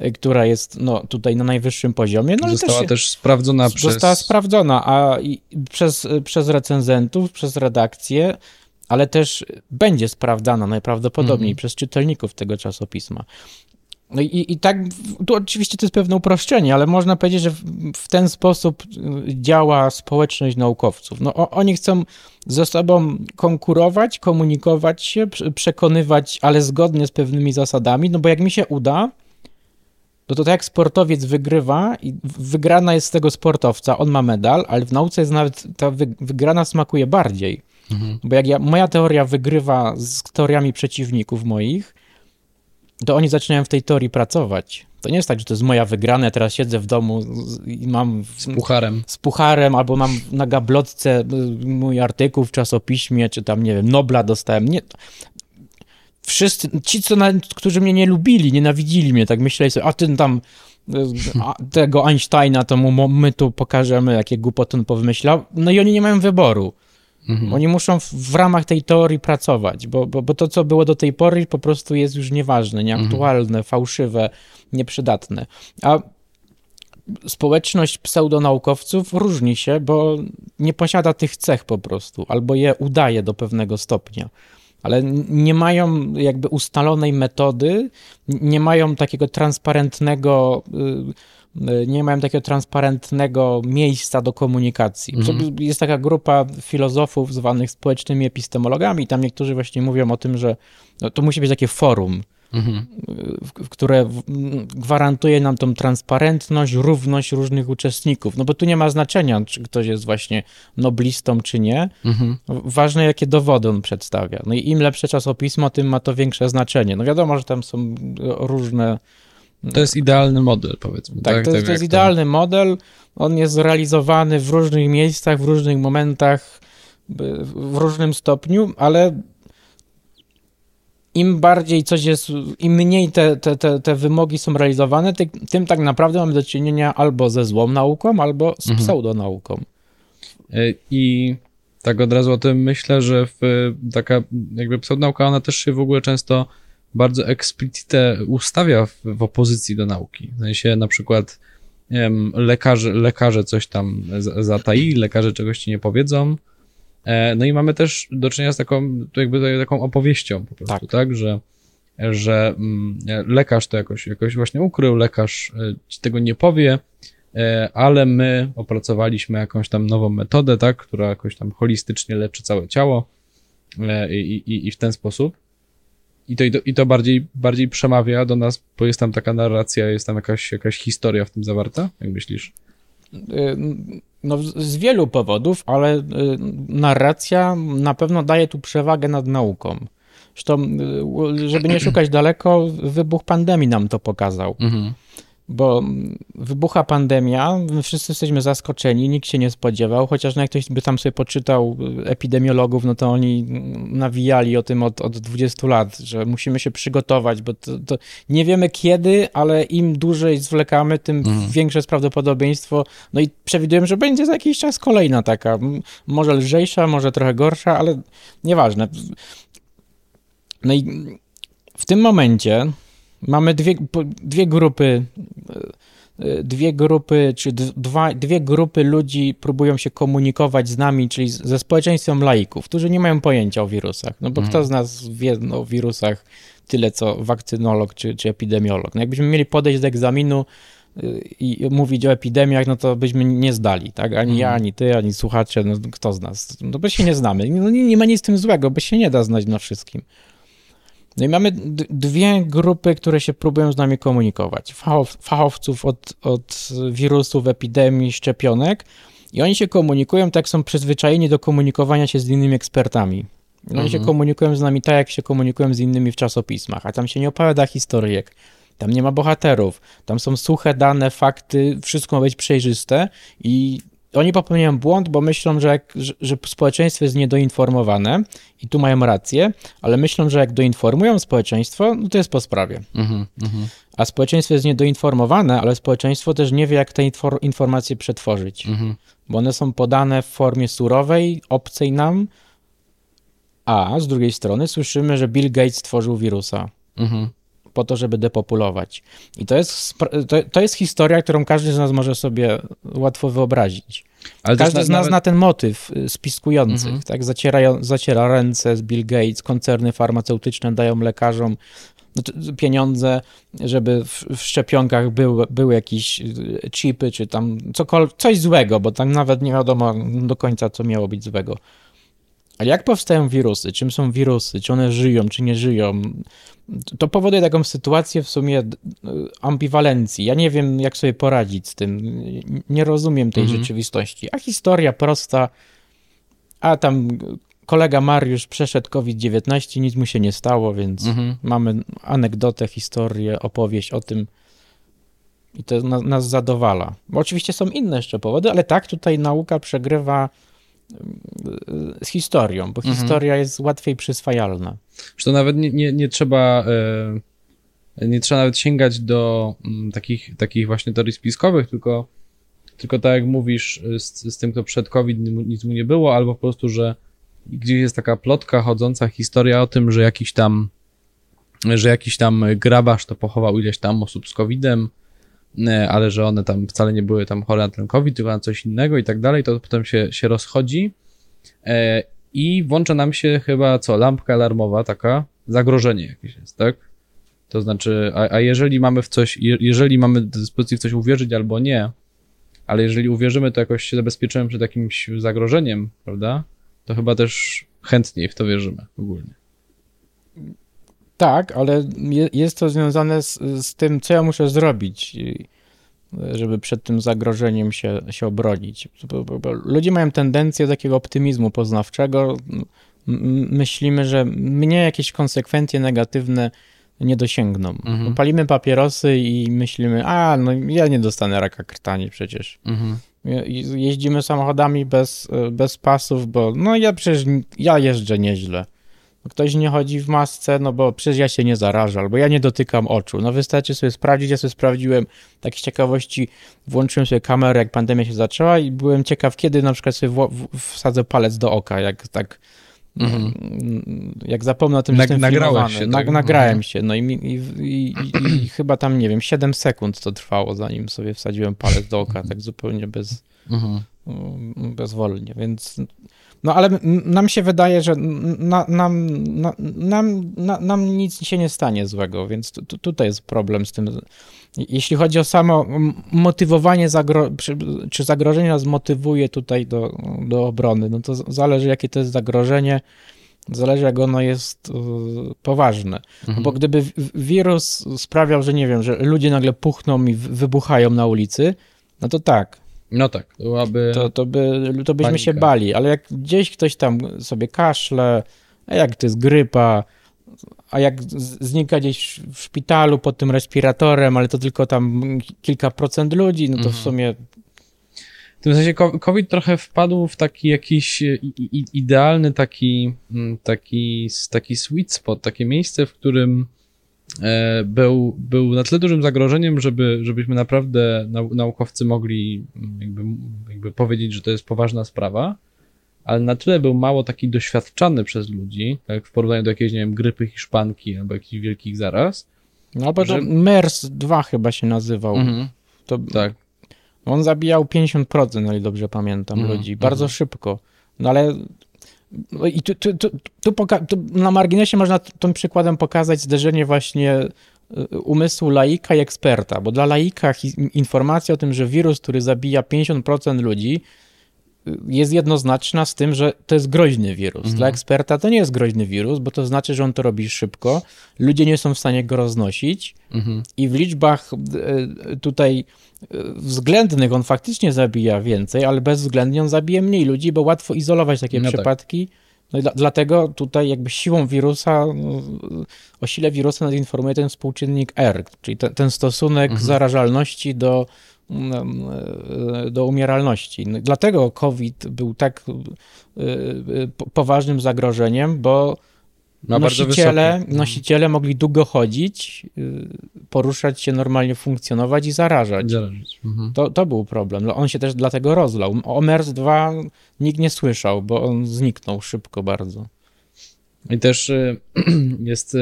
e, która jest no, tutaj na najwyższym poziomie. No, została też, też sprawdzona przez... Została sprawdzona, a i przez, przez recenzentów, przez redakcję, ale też będzie sprawdzana najprawdopodobniej mm. przez czytelników tego czasopisma. No i, i tak, tu oczywiście to jest pewne uproszczenie, ale można powiedzieć, że w, w ten sposób działa społeczność naukowców. No, o, oni chcą ze sobą konkurować, komunikować się, przekonywać, ale zgodnie z pewnymi zasadami, no bo jak mi się uda, no to tak jak sportowiec wygrywa i wygrana jest z tego sportowca, on ma medal, ale w nauce jest nawet ta wygrana smakuje bardziej. Mhm. Bo jak ja, moja teoria wygrywa z teoriami przeciwników moich, to oni zaczynają w tej teorii pracować. To nie jest tak, że to jest moja wygrana, ja teraz siedzę w domu i mam... Z pucharem. Z pucharem, albo mam na gablotce y, mój artykuł w czasopiśmie, czy tam, nie wiem, Nobla dostałem. Nie. Wszyscy, ci, co na, którzy mnie nie lubili, nienawidzili mnie, tak myśleli sobie, a ten tam y, a, tego Einsteina, to mu my tu pokażemy, jakie głupoty on powymyślał. No i oni nie mają wyboru. Mhm. Oni muszą w, w, ramach tej teorii pracować, bo, bo, bo, to, co było do tej pory, po prostu jest już nieważne, nieaktualne, mhm. fałszywe, nieprzydatne. A społeczność pseudonaukowców różni się, bo nie posiada tych cech po prostu, albo je udaje do pewnego stopnia. Ale nie mają jakby ustalonej metody, nie mają takiego transparentnego, y, nie mają takiego transparentnego miejsca do komunikacji. Mhm. Jest taka grupa filozofów zwanych społecznymi epistemologami, tam niektórzy właśnie mówią o tym, że no, to musi być takie forum, mhm. które gwarantuje nam tą transparentność, równość różnych uczestników. No bo tu nie ma znaczenia, czy ktoś jest właśnie noblistą, czy nie. Mhm. Ważne, jakie dowody on przedstawia. No i im lepsze czasopismo, tym ma to większe znaczenie. No wiadomo, że tam są różne. To jest idealny model, powiedzmy. Tak, tak? to, jest, tak to jest idealny to... model. On jest zrealizowany w różnych miejscach, w różnych momentach, w różnym stopniu, ale im bardziej coś jest, im mniej te, te, te, te wymogi są realizowane, ty, tym tak naprawdę mamy do czynienia albo ze złą nauką, albo z mhm. pseudonauką. E, I tak od razu o tym myślę, że w, taka jakby pseudonauka, ona też się w ogóle często bardzo explicite ustawia w, w opozycji do nauki. W sensie na przykład wiem, lekarze, lekarze coś tam zataili, lekarze czegoś ci nie powiedzą, E, no i mamy też do czynienia z taką, jakby taką opowieścią po prostu, tak, tak? że, że mm, lekarz to jakoś, jakoś właśnie ukrył, lekarz e, ci tego nie powie, e, ale my opracowaliśmy jakąś tam nową metodę, tak, która jakoś tam holistycznie leczy całe ciało i, i, i w ten sposób. I to, i to, bardziej, bardziej przemawia do nas, bo jest tam taka narracja, jest tam jakaś, jakaś historia w tym zawarta, jak myślisz? No, z wielu powodów, ale y, narracja na pewno daje tu przewagę nad nauką. Zresztą, y, żeby nie szukać daleko, wybuch pandemii nam to pokazał. Mhm bo wybucha pandemia, my wszyscy jesteśmy zaskoczeni, nikt się nie spodziewał, chociaż no jak ktoś by tam sobie poczytał epidemiologów, no to oni nawijali o tym od, od 20 lat, że musimy się przygotować, bo to, to nie wiemy kiedy, ale im dłużej zwlekamy, tym mhm. większe jest prawdopodobieństwo, no i przewidujemy, że będzie za jakiś czas kolejna taka, może lżejsza, może trochę gorsza, ale nieważne. No i w tym momencie Mamy dwie, dwie grupy, e, dwie grupy, czy dwa, dwie grupy ludzi próbują się komunikować z nami, czyli ze społeczeństwem laików, którzy nie mają pojęcia o wirusach. No bo mhm. kto z nas wie o wirusach tyle, co wakcynolog czy, czy epidemiolog. No jakbyśmy mieli podejść do egzaminu e, i mówić o epidemiach, no to byśmy nie zdali, tak? Ani ja, mhm. ani ty, ani słuchacze, no kto z nas? No bo się nie znamy. No nie, nie ma nic z tym złego, bo się nie da znać na wszystkim. No i mamy dwie grupy, które się próbują z nami komunikować. Fachow, fachowców od, od wirusów, epidemii, szczepionek i oni się komunikują tak, są przyzwyczajeni do komunikowania się z innymi ekspertami. Oni mhm. się komunikują z nami tak, jak się komunikują z innymi w czasopismach, a tam się nie opowiada historyjek, tam nie ma bohaterów, tam są suche dane, fakty, wszystko ma być przejrzyste i oni popełniają błąd, bo myślą, że, jak, że, że, społeczeństwo jest niedoinformowane i tu mają rację, ale myślą, że jak doinformują społeczeństwo, no to jest po sprawie. Mm -hmm. A społeczeństwo jest niedoinformowane, ale społeczeństwo też nie wie, jak te infor informacje przetworzyć, mm -hmm. bo one są podane w formie surowej, obcej nam, a z drugiej strony słyszymy, że Bill Gates stworzył wirusa. -hmm po to, żeby depopulować. I to jest, to, to jest historia, którą każdy z nas może sobie łatwo wyobrazić. Ale każdy z nas nawet... ten motyw y, spiskujących, mhm. tak? Zaciera, zaciera ręce z Bill Gates, koncerny farmaceutyczne dają lekarzom no pieniądze, żeby w, w szczepionkach był, były jakieś y, chipy, czy tam cokolwiek, coś złego, bo tam nawet nie wiadomo do końca, co miało być złego. Ale jak powstają wirusy? Czym są wirusy? Czy one żyją, czy nie żyją? To powoduje taką sytuację w sumie ambiwalencji. Ja nie wiem, jak sobie poradzić z tym. Nie rozumiem tej mhm. rzeczywistości. A historia prosta, a tam kolega Mariusz przeszedł COVID-19, nic mu się nie stało, więc mhm. mamy anegdotę, historię, opowieść o tym. I to nas zadowala. Bo oczywiście są inne jeszcze powody, ale tak, tutaj nauka przegrywa z historią, bo mhm. historia jest łatwiej przyswajalna. Że to nawet nie, nie, nie trzeba e, nie trzeba nawet sięgać do mm, takich, takich właśnie teorii spiskowych, tylko, tylko tak jak mówisz z, z tym, kto przed COVID nic mu nie było, albo po prostu, że gdzieś jest taka plotka chodząca historia o tym, że jakiś tam że jakiś tam grabarz to pochował ileś tam osób z COVID-em, e, ale że one tam wcale nie były tam chore na ten COVID, tylko na coś innego i tak dalej, to potem się, się rozchodzi e, i włącza nam się chyba co, lampka alarmowa taka, zagrożenie jakieś jest, tak? To znaczy, a, a jeżeli mamy w coś, jeżeli mamy do dyspozycji w coś uwierzyć albo nie, ale jeżeli uwierzymy, to jakoś się zabezpieczymy przed jakimś zagrożeniem, prawda? To chyba też chętniej w to wierzymy ogólnie. Tak, ale jest to związane z, z tym, co ja muszę zrobić, żeby przed tym zagrożeniem się, się obronić. Ludzie mają tendencję do takiego optymizmu poznawczego. Myślimy, że mnie jakieś konsekwencje negatywne nie dosięgną. Mhm. Palimy papierosy i myślimy, a no ja nie dostanę raka krtani przecież. Mhm. Jeździmy samochodami bez, bez pasów, bo no ja przecież ja jeżdżę nieźle. Ktoś nie chodzi w masce, no bo przecież ja się nie zarażę, albo ja nie dotykam oczu. No wystarczy sobie sprawdzić, ja sobie sprawdziłem, tak z ciekawości włączyłem sobie kamerę, jak pandemia się zaczęła i byłem ciekaw, kiedy na przykład sobie wsadzę palec do oka, jak tak Mhm. Jak zapomnę o tym, że Nag, nagrałeś się. Tak? nagrałem mhm. się. No i, i, i, i, chyba tam, nie wiem, 7 sekund to trwało, zanim sobie wsadziłem palec do oka, tak zupełnie bez, mhm. bezwolnie, więc no ale nam się wydaje, że na, nam, na, nam, na, nam nic się nie stanie złego, więc tu, tutaj jest problem z tym. Jeśli chodzi o samo motywowanie, zagro czy, czy zagrożenie nas motywuje tutaj do, do obrony, no to zależy jakie to jest zagrożenie, zależy jak ono jest y, poważne. Mhm. Bo gdyby wirus sprawiał, że nie wiem, że ludzie nagle puchną i wybuchają na ulicy, no to tak, no tak, to byłaby. To, to, by, to byśmy panika. się bali, ale jak gdzieś ktoś tam sobie kaszle, a jak to jest grypa, a jak znika gdzieś w szpitalu pod tym respiratorem, ale to tylko tam kilka procent ludzi, no to w mhm. sumie. W tym sensie COVID trochę wpadł w taki jakiś idealny taki, mm, taki, taki sweet spot, takie miejsce, w którym był, był na tyle dużym zagrożeniem, żeby, żebyśmy naprawdę naukowcy mogli jakby, jakby powiedzieć, że to jest poważna sprawa, ale na tyle był mało taki doświadczany przez ludzi, tak w porównaniu do jakiejś, nie wiem, grypy hiszpanki albo jakichś wielkich zaraz. No bo że... to MERS 2 chyba się nazywał. Mhm. To... Tak. On zabijał 50%, jeżeli dobrze pamiętam, mhm. ludzi. Bardzo mhm. szybko. No ale I tu, tu, tu, tu, tu, na marginesie można tym przykładem pokazać zderzenie właśnie y, umysłu laika i eksperta, bo dla laika informacja o tym, że wirus, który zabija 50% ludzi, jest jednoznaczna z tym, że to jest groźny wirus. Mhm. Dla eksperta to nie jest groźny wirus, bo to znaczy, że on to robi szybko, ludzie nie są w stanie go roznosić mhm. i w liczbach y, tutaj względnych on faktycznie zabija więcej, ale bezwzględnie on zabije mniej ludzi, bo łatwo izolować takie no tak. przypadki. Tak. No i dla, dlatego tutaj jakby siłą wirusa, no, o sile wirusa nas informuje ten współczynnik R, czyli ten, ten stosunek mhm. zarażalności do, do umieralności. No dlatego COVID był tak y, poważnym zagrożeniem, bo ma nosiciele, mhm. nosiciele mogli długo chodzić, y, poruszać się, normalnie funkcjonować i zarażać. zarażać. Mhm. To, to był problem. On się też dlatego rozlał. O MERS-2 nikt nie słyszał, bo on zniknął szybko bardzo. I też jest,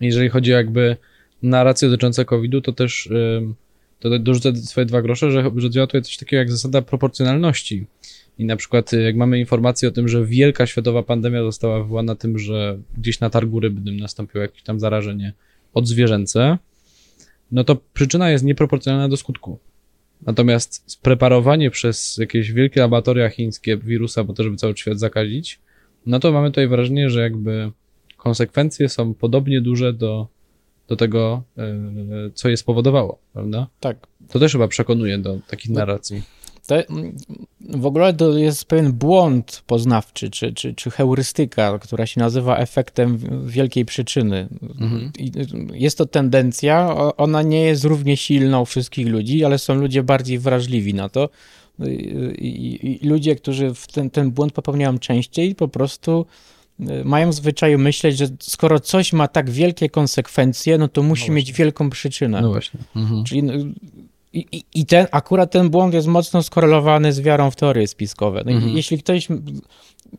jeżeli chodzi jakby narrację dotyczącą COVID-u, to też to dorzucę swoje dwa grosze, że, że działa tutaj coś takiego jak zasada proporcjonalności i na przykład y, jak mamy informację o tym, że wielka światowa pandemia została wywołana tym, że gdzieś na targu rybnym nastąpiło jakieś tam zarażenie odzwierzęce, no to przyczyna jest nieproporcjonalna do skutku. Natomiast spreparowanie przez jakieś wielkie laboratoria chińskie wirusa, bo to żeby cały świat zakazić, no to mamy tutaj wrażenie, że jakby konsekwencje są podobnie duże do, do tego, y, co je spowodowało, prawda? Tak. To też chyba przekonuje do takich narracji. To w ogóle to jest pewien błąd poznawczy, czy, czy, czy heurystyka, która się nazywa efektem wielkiej przyczyny. Mhm. Jest to tendencja, ona nie jest równie silna u wszystkich ludzi, ale są ludzie bardziej wrażliwi na to. I, i ludzie, którzy ten, ten błąd popełniają częściej, po prostu mają w zwyczaju myśleć, że skoro coś ma tak wielkie konsekwencje, no to musi no mieć wielką przyczynę. No właśnie. Mhm. Czyli I, i, I ten, akurat ten błąd jest mocno skorelowany z wiarą w teorie spiskowe. No Mhm. Jeśli ktoś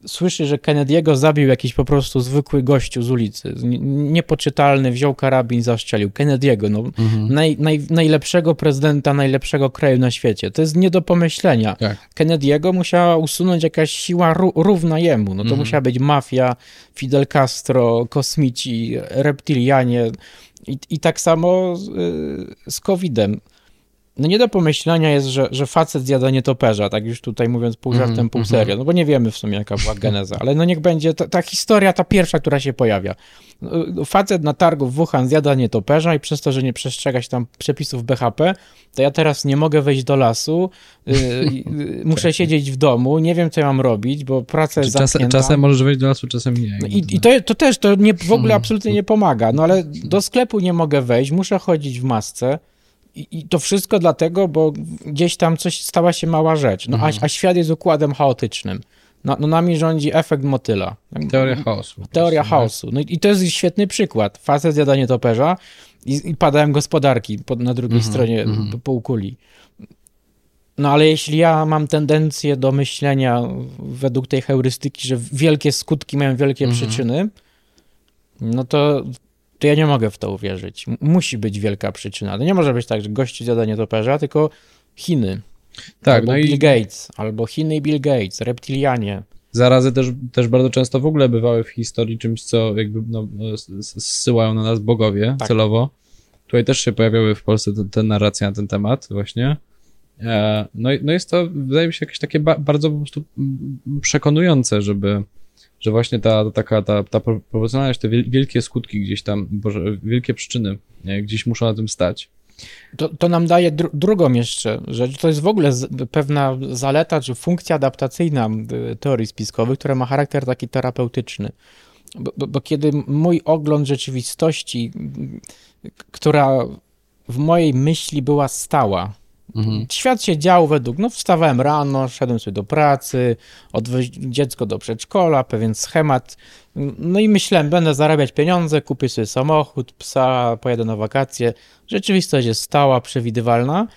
słyszy, że Kennedy'ego zabił jakiś po prostu zwykły gościu z ulicy, niepoczytalny, wziął karabin, zastrzelił. Kennedy'ego, no, Mhm. naj, naj, najlepszego prezydenta, najlepszego kraju na świecie. To jest nie do pomyślenia. Tak. Kennedy'ego musiała usunąć jakaś siła ró- równa jemu. No to Mhm. musiała być mafia, Fidel Castro, kosmici, reptilianie i, i tak samo z, y, z COVID-em. No nie do pomyślenia jest, że, że facet zjada nietoperza, tak już tutaj mówiąc pół żartem, Mhm, pół mhm. serio, no bo nie wiemy w sumie jaka była geneza, ale no niech będzie ta, ta historia, ta pierwsza, która się pojawia. No, Facet na targu w Wuhan zjada nietoperza i przez to, że nie przestrzega się tam przepisów BHP, to ja teraz nie mogę wejść do lasu, y, y, muszę siedzieć w domu, nie wiem co ja mam robić, bo praca jest Czasem, zamknięta. czasem możesz wejść do lasu, czasem nie. No i, I to, to też to nie, w ogóle Mhm. absolutnie nie pomaga. No ale do sklepu nie mogę wejść, muszę chodzić w masce. I, I to wszystko dlatego, bo gdzieś tam coś stała się mała rzecz. No, Mhm. a, a świat jest układem chaotycznym. No, no nami rządzi efekt motyla. Teoria chaosu. Teoria prostu, chaosu. No i i to jest świetny przykład. Facet zjada nietoperza i, i padają gospodarki pod, na drugiej Mhm, stronie p- półkuli. No ale jeśli ja mam tendencję do myślenia według tej heurystyki, że wielkie skutki mają wielkie Mhm. przyczyny, no to, to ja nie mogę w to uwierzyć. Musi być wielka przyczyna. To nie może być tak, że gościu zjada nietoperza, tylko Chiny. Tak, albo no Bill i Gates, albo Chiny i Bill Gates, reptilianie. zarazy też, też bardzo często w ogóle bywały w historii czymś, co jakby no, zsyłają na nas bogowie Tak. celowo. Tutaj też się pojawiały w Polsce te, te narracje na ten temat właśnie. E, No, no jest to, wydaje mi się, jakieś takie ba bardzo po prostu mm, przekonujące, żeby, że właśnie ta taka, ta, ta pro- proporcjonalność, te wiel- wielkie skutki gdzieś tam, boże, wielkie przyczyny gdzieś muszą na tym stać. To, to nam daje dru drugą jeszcze rzecz. To jest w ogóle pewna zaleta, czy funkcja adaptacyjna teorii spiskowych, która ma charakter taki terapeutyczny. Bo, bo, bo kiedy mój ogląd rzeczywistości, która w mojej myśli była stała, Mhm. Świat się dział według, no wstawałem rano, szedłem sobie do pracy, odwieźć dziecko do przedszkola, pewien schemat. No i myślałem, będę zarabiać pieniądze, kupię sobie samochód, psa, pojadę na wakacje. Rzeczywistość jest stała, przewidywalna.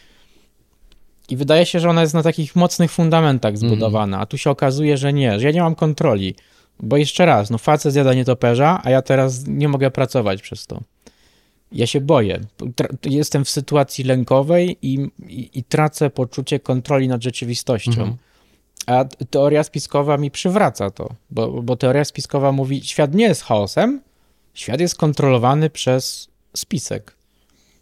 I wydaje się, że ona jest na takich mocnych fundamentach zbudowana, a tu się okazuje, że nie, że ja nie mam kontroli. Bo jeszcze raz, no facet zjada nietoperza, a ja teraz nie mogę pracować przez to. Ja się boję. Jestem w sytuacji lękowej i, i, i tracę poczucie kontroli nad rzeczywistością. Mhm. A teoria spiskowa mi przywraca to, bo, bo teoria spiskowa mówi, świat nie jest chaosem, świat jest kontrolowany przez spisek.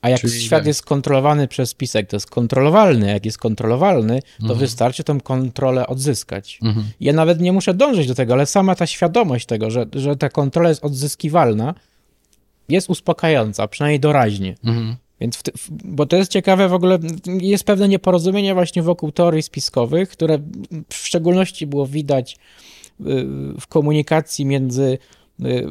A jak Czyli świat tak. jest kontrolowany przez spisek, to jest kontrolowalny. Jak jest kontrolowalny, to Mhm. wystarczy tę kontrolę odzyskać. Mhm. Ja nawet nie muszę dążyć do tego, ale sama ta świadomość tego, że, że ta kontrola jest odzyskiwalna, jest uspokajająca, przynajmniej doraźnie. Mhm. Więc w, bo to jest ciekawe w ogóle, jest pewne nieporozumienie właśnie wokół teorii spiskowych, które w szczególności było widać y, w komunikacji między y,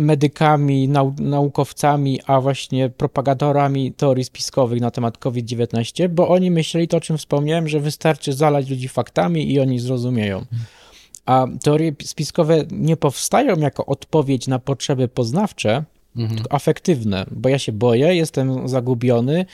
medykami, nau, naukowcami, a właśnie propagatorami teorii spiskowych na temat COVID-19, bo oni myśleli to, o czym wspomniałem, że wystarczy zalać ludzi faktami i oni zrozumieją. A teorie spiskowe nie powstają jako odpowiedź na potrzeby poznawcze, Mhm. afektywne, bo ja się boję, jestem zagubiony,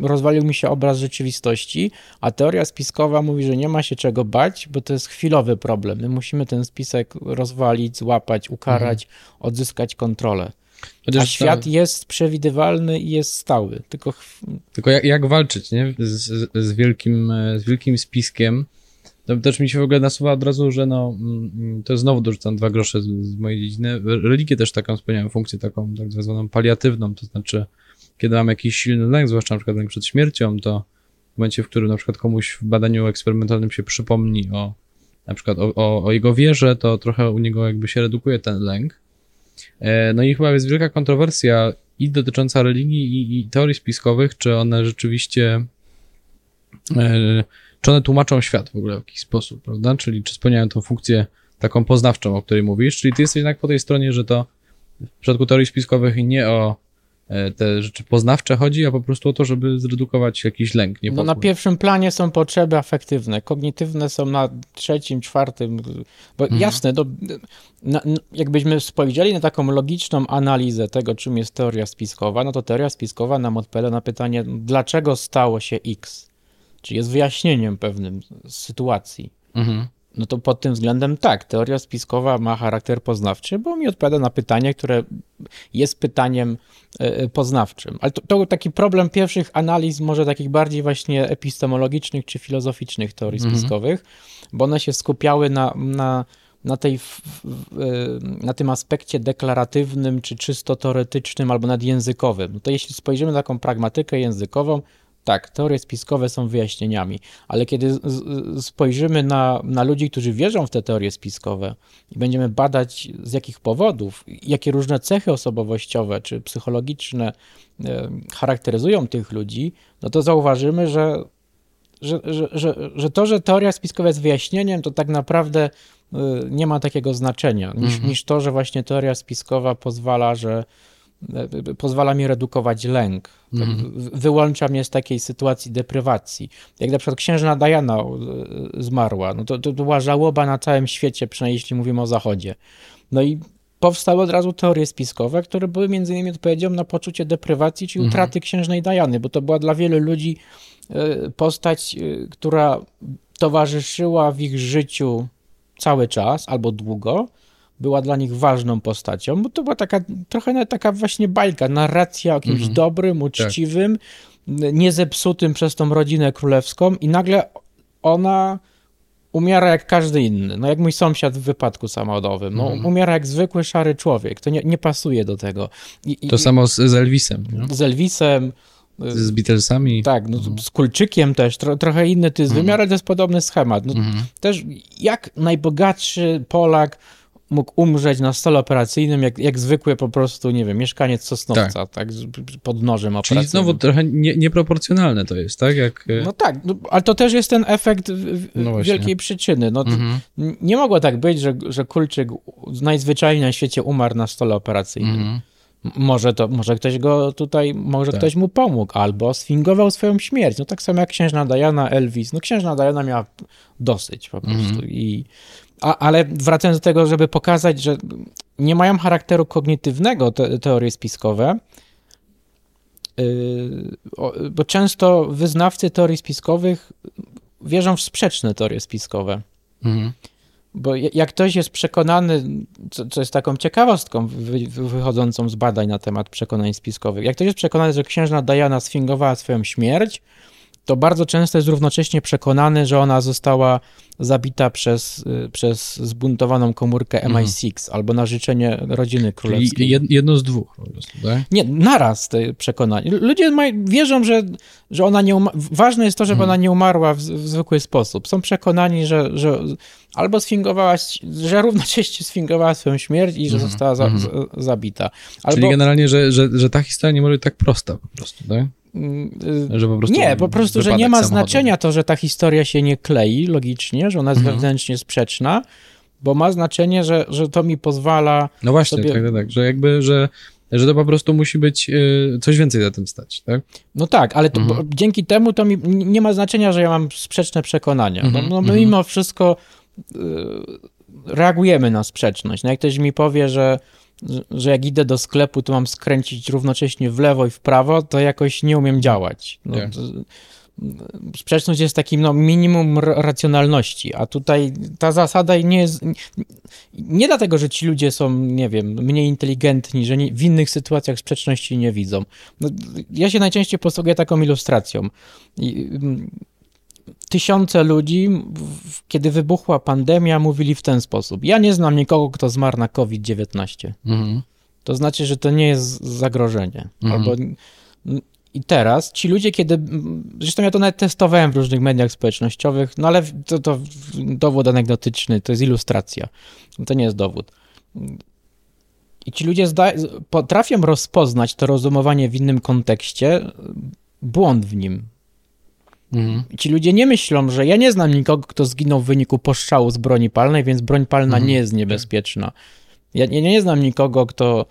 rozwalił mi się obraz rzeczywistości, a teoria spiskowa mówi, że nie ma się czego bać, bo to jest chwilowy problem. My musimy ten spisek rozwalić, złapać, ukarać, odzyskać kontrolę. A Chociaż świat to- jest przewidywalny i jest stały, tylko Tylko jak, jak walczyć, nie? Z, z, z, wielkim, e, z wielkim spiskiem. To też mi się w ogóle nasuwa od razu, że no, mm, to znowu dorzucam dwa grosze z, z mojej dziedziny. Religie też taką spełniają funkcję taką tak zwaną paliatywną, to znaczy, kiedy mam jakiś silny lęk, zwłaszcza na przykład lęk przed śmiercią, to w momencie, w którym na przykład komuś w badaniu eksperymentalnym się przypomni o na przykład o, o, o jego wierze, to trochę u niego jakby się redukuje ten lęk. E, No i chyba jest wielka kontrowersja i dotycząca religii i, i teorii spiskowych, czy one rzeczywiście e, czy one tłumaczą świat w ogóle w jakiś sposób, prawda? Czyli czy spełniają tą funkcję taką poznawczą, o której mówisz, czyli ty jesteś jednak po tej stronie, że to w przypadku teorii spiskowych nie o e, te rzeczy poznawcze chodzi, a po prostu o to, żeby zredukować jakiś lęk. Niepokój. No na pierwszym planie są potrzeby afektywne, kognitywne są na trzecim, czwartym, bo mhm. jasne, do, na, jakbyśmy spojrzeli na taką logiczną analizę tego, czym jest teoria spiskowa, no to teoria spiskowa nam odpowiada na pytanie, dlaczego stało się X, czy jest wyjaśnieniem pewnym sytuacji. Mhm no to pod tym względem tak, teoria spiskowa ma charakter poznawczy, bo mi odpowiada na pytanie, które jest pytaniem e, e, poznawczym. Ale to, to taki problem pierwszych analiz, może takich bardziej właśnie epistemologicznych czy filozoficznych teorii mhm. spiskowych, bo one się skupiały na, na na, tej, e, na tym aspekcie deklaratywnym, czy czysto teoretycznym, albo nadjęzykowym. No to jeśli spojrzymy na taką pragmatykę językową, tak, teorie spiskowe są wyjaśnieniami, ale kiedy spojrzymy na, na ludzi, którzy wierzą w te teorie spiskowe i będziemy badać z jakich powodów, jakie różne cechy osobowościowe czy psychologiczne charakteryzują tych ludzi, no to zauważymy, że, że, że, że, to, że teoria spiskowa jest wyjaśnieniem, to tak naprawdę e, nie ma takiego znaczenia, niż, mhm. niż to, że właśnie teoria spiskowa pozwala, że pozwala mi redukować lęk. Tak mhm. Wyłącza mnie z takiej sytuacji deprywacji. Jak na przykład księżna Diana e, zmarła, no to, to była żałoba na całym świecie, przynajmniej jeśli mówimy o Zachodzie. No i powstały od razu teorie spiskowe, które były między innymi odpowiedzią na poczucie deprywacji, czyli mhm. utraty księżnej Diany, bo to była dla wielu ludzi e, postać, która towarzyszyła w ich życiu cały czas albo długo, była dla nich ważną postacią, bo to była taka trochę taka właśnie bajka, narracja o kimś mhm. dobrym, tak. uczciwym, tak. niezepsutym przez tą rodzinę królewską i nagle ona umiera jak każdy inny. No jak mój sąsiad w wypadku samochodowym. No, mhm. Umiera jak zwykły szary człowiek. To nie, nie pasuje do tego. I, to i, samo z, z Elvisem. Nie? Z Elvisem. Z Beatlesami. Tak, no, mhm. z Kulczykiem też, tro, trochę inny to jest mhm. wymiar, ale to jest podobny schemat. No, mhm. Też jak najbogatszy Polak mógł umrzeć na stole operacyjnym, jak, jak zwykły po prostu, nie wiem, mieszkaniec Sosnowca, tak, tak pod nożem operacyjnym. Czyli znowu trochę nie, nieproporcjonalne to jest, tak? Jak... E, no tak, no, ale to też jest ten efekt no wielkiej przyczyny. No, mhm. Nie mogło tak być, że, że Kulczyk najzwyczajniej na świecie umarł na stole operacyjnym. Mhm. Może, to, może ktoś go tutaj, może tak. ktoś mu pomógł, albo sfingował swoją śmierć. No tak samo jak księżna Diana, Elvis. No księżna Diana miała dosyć po prostu. Mhm. I a, ale wracając do tego, żeby pokazać, że nie mają charakteru kognitywnego te, teorie spiskowe, yy, bo często wyznawcy teorii spiskowych wierzą w sprzeczne teorie spiskowe. Mhm. Bo jak ktoś jest przekonany, co, co jest taką ciekawostką wy, wychodzącą z badań na temat przekonań spiskowych, jak ktoś jest przekonany, że księżna Diana sfingowała swoją śmierć, to bardzo często jest równocześnie przekonany, że ona została zabita przez, y, przez zbuntowaną komórkę MI6 mhm. albo na życzenie rodziny królewskiej. Jedno z dwóch po prostu, tak? Nie, naraz te przekonanie. Ludzie maj, wierzą, że, że ona nie umarła. Ważne jest to, żeby mhm. ona nie umarła w, w, zwykły sposób. Są przekonani, że, że albo sfingowała, że równocześnie sfingowała swoją śmierć i że mhm. została za, zabita. Albo... Czyli generalnie, że, że, że ta historia nie może być tak prosta po prostu, tak? Że po prostu nie, po prostu, że nie ma znaczenia to, że ta historia się nie klei logicznie, że ona jest mhm. wewnętrznie sprzeczna, bo ma znaczenie, że, że to mi pozwala. No właśnie, sobie... tak, tak, tak, że jakby, że, że to po prostu musi być y, coś więcej za tym stać, tak? No tak, ale to, mhm. dzięki temu to mi nie ma znaczenia, że ja mam sprzeczne przekonania. Mhm. No, no mimo wszystko y, reagujemy na sprzeczność. No jak ktoś mi powie, że że jak idę do sklepu, to mam skręcić równocześnie w lewo i w prawo, to jakoś nie umiem działać. No, to, sprzeczność jest takim no, minimum racjonalności, a tutaj ta zasada nie jest. Nie dlatego, że ci ludzie są, nie wiem, mniej inteligentni, że nie, w innych sytuacjach sprzeczności nie widzą. No, ja się najczęściej posługuję taką ilustracją. I, tysiące ludzi, kiedy wybuchła pandemia, mówili w ten sposób. Ja nie znam nikogo, kto zmarł na COVID-19. Mhm. To znaczy, że to nie jest zagrożenie. Mhm. Albo, I teraz ci ludzie, kiedy. Zresztą ja to nawet testowałem w różnych mediach społecznościowych, no ale to, to dowód anegdotyczny, to jest ilustracja. To nie jest dowód. I ci ludzie zda- potrafią rozpoznać to rozumowanie w innym kontekście, błąd w nim. Mhm. Ci ludzie nie myślą, że ja nie znam nikogo, kto zginął w wyniku postrzału z broni palnej, więc broń palna mhm. nie jest niebezpieczna. Ja nie, nie znam nikogo, kto,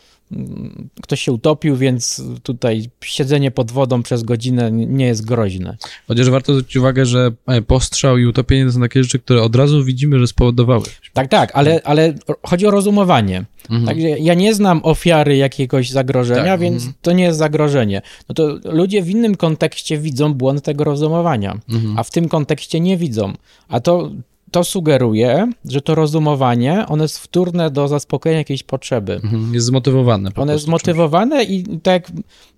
kto się utopił, więc tutaj siedzenie pod wodą przez godzinę nie jest groźne. Chociaż warto zwrócić uwagę, że e, postrzał i utopienie to są takie rzeczy, które od razu widzimy, że spowodowały. Tak, tak, ale, ale chodzi o rozumowanie. Mhm. Także ja nie znam ofiary jakiegoś zagrożenia, Tak, więc mhm. to nie jest zagrożenie. No to ludzie w innym kontekście widzą błąd tego rozumowania, Mhm. a w tym kontekście nie widzą. A to, to sugeruje, że to rozumowanie, ono jest wtórne do zaspokojenia jakiejś potrzeby. Mhm. Jest zmotywowane. po One jest zmotywowane i tak,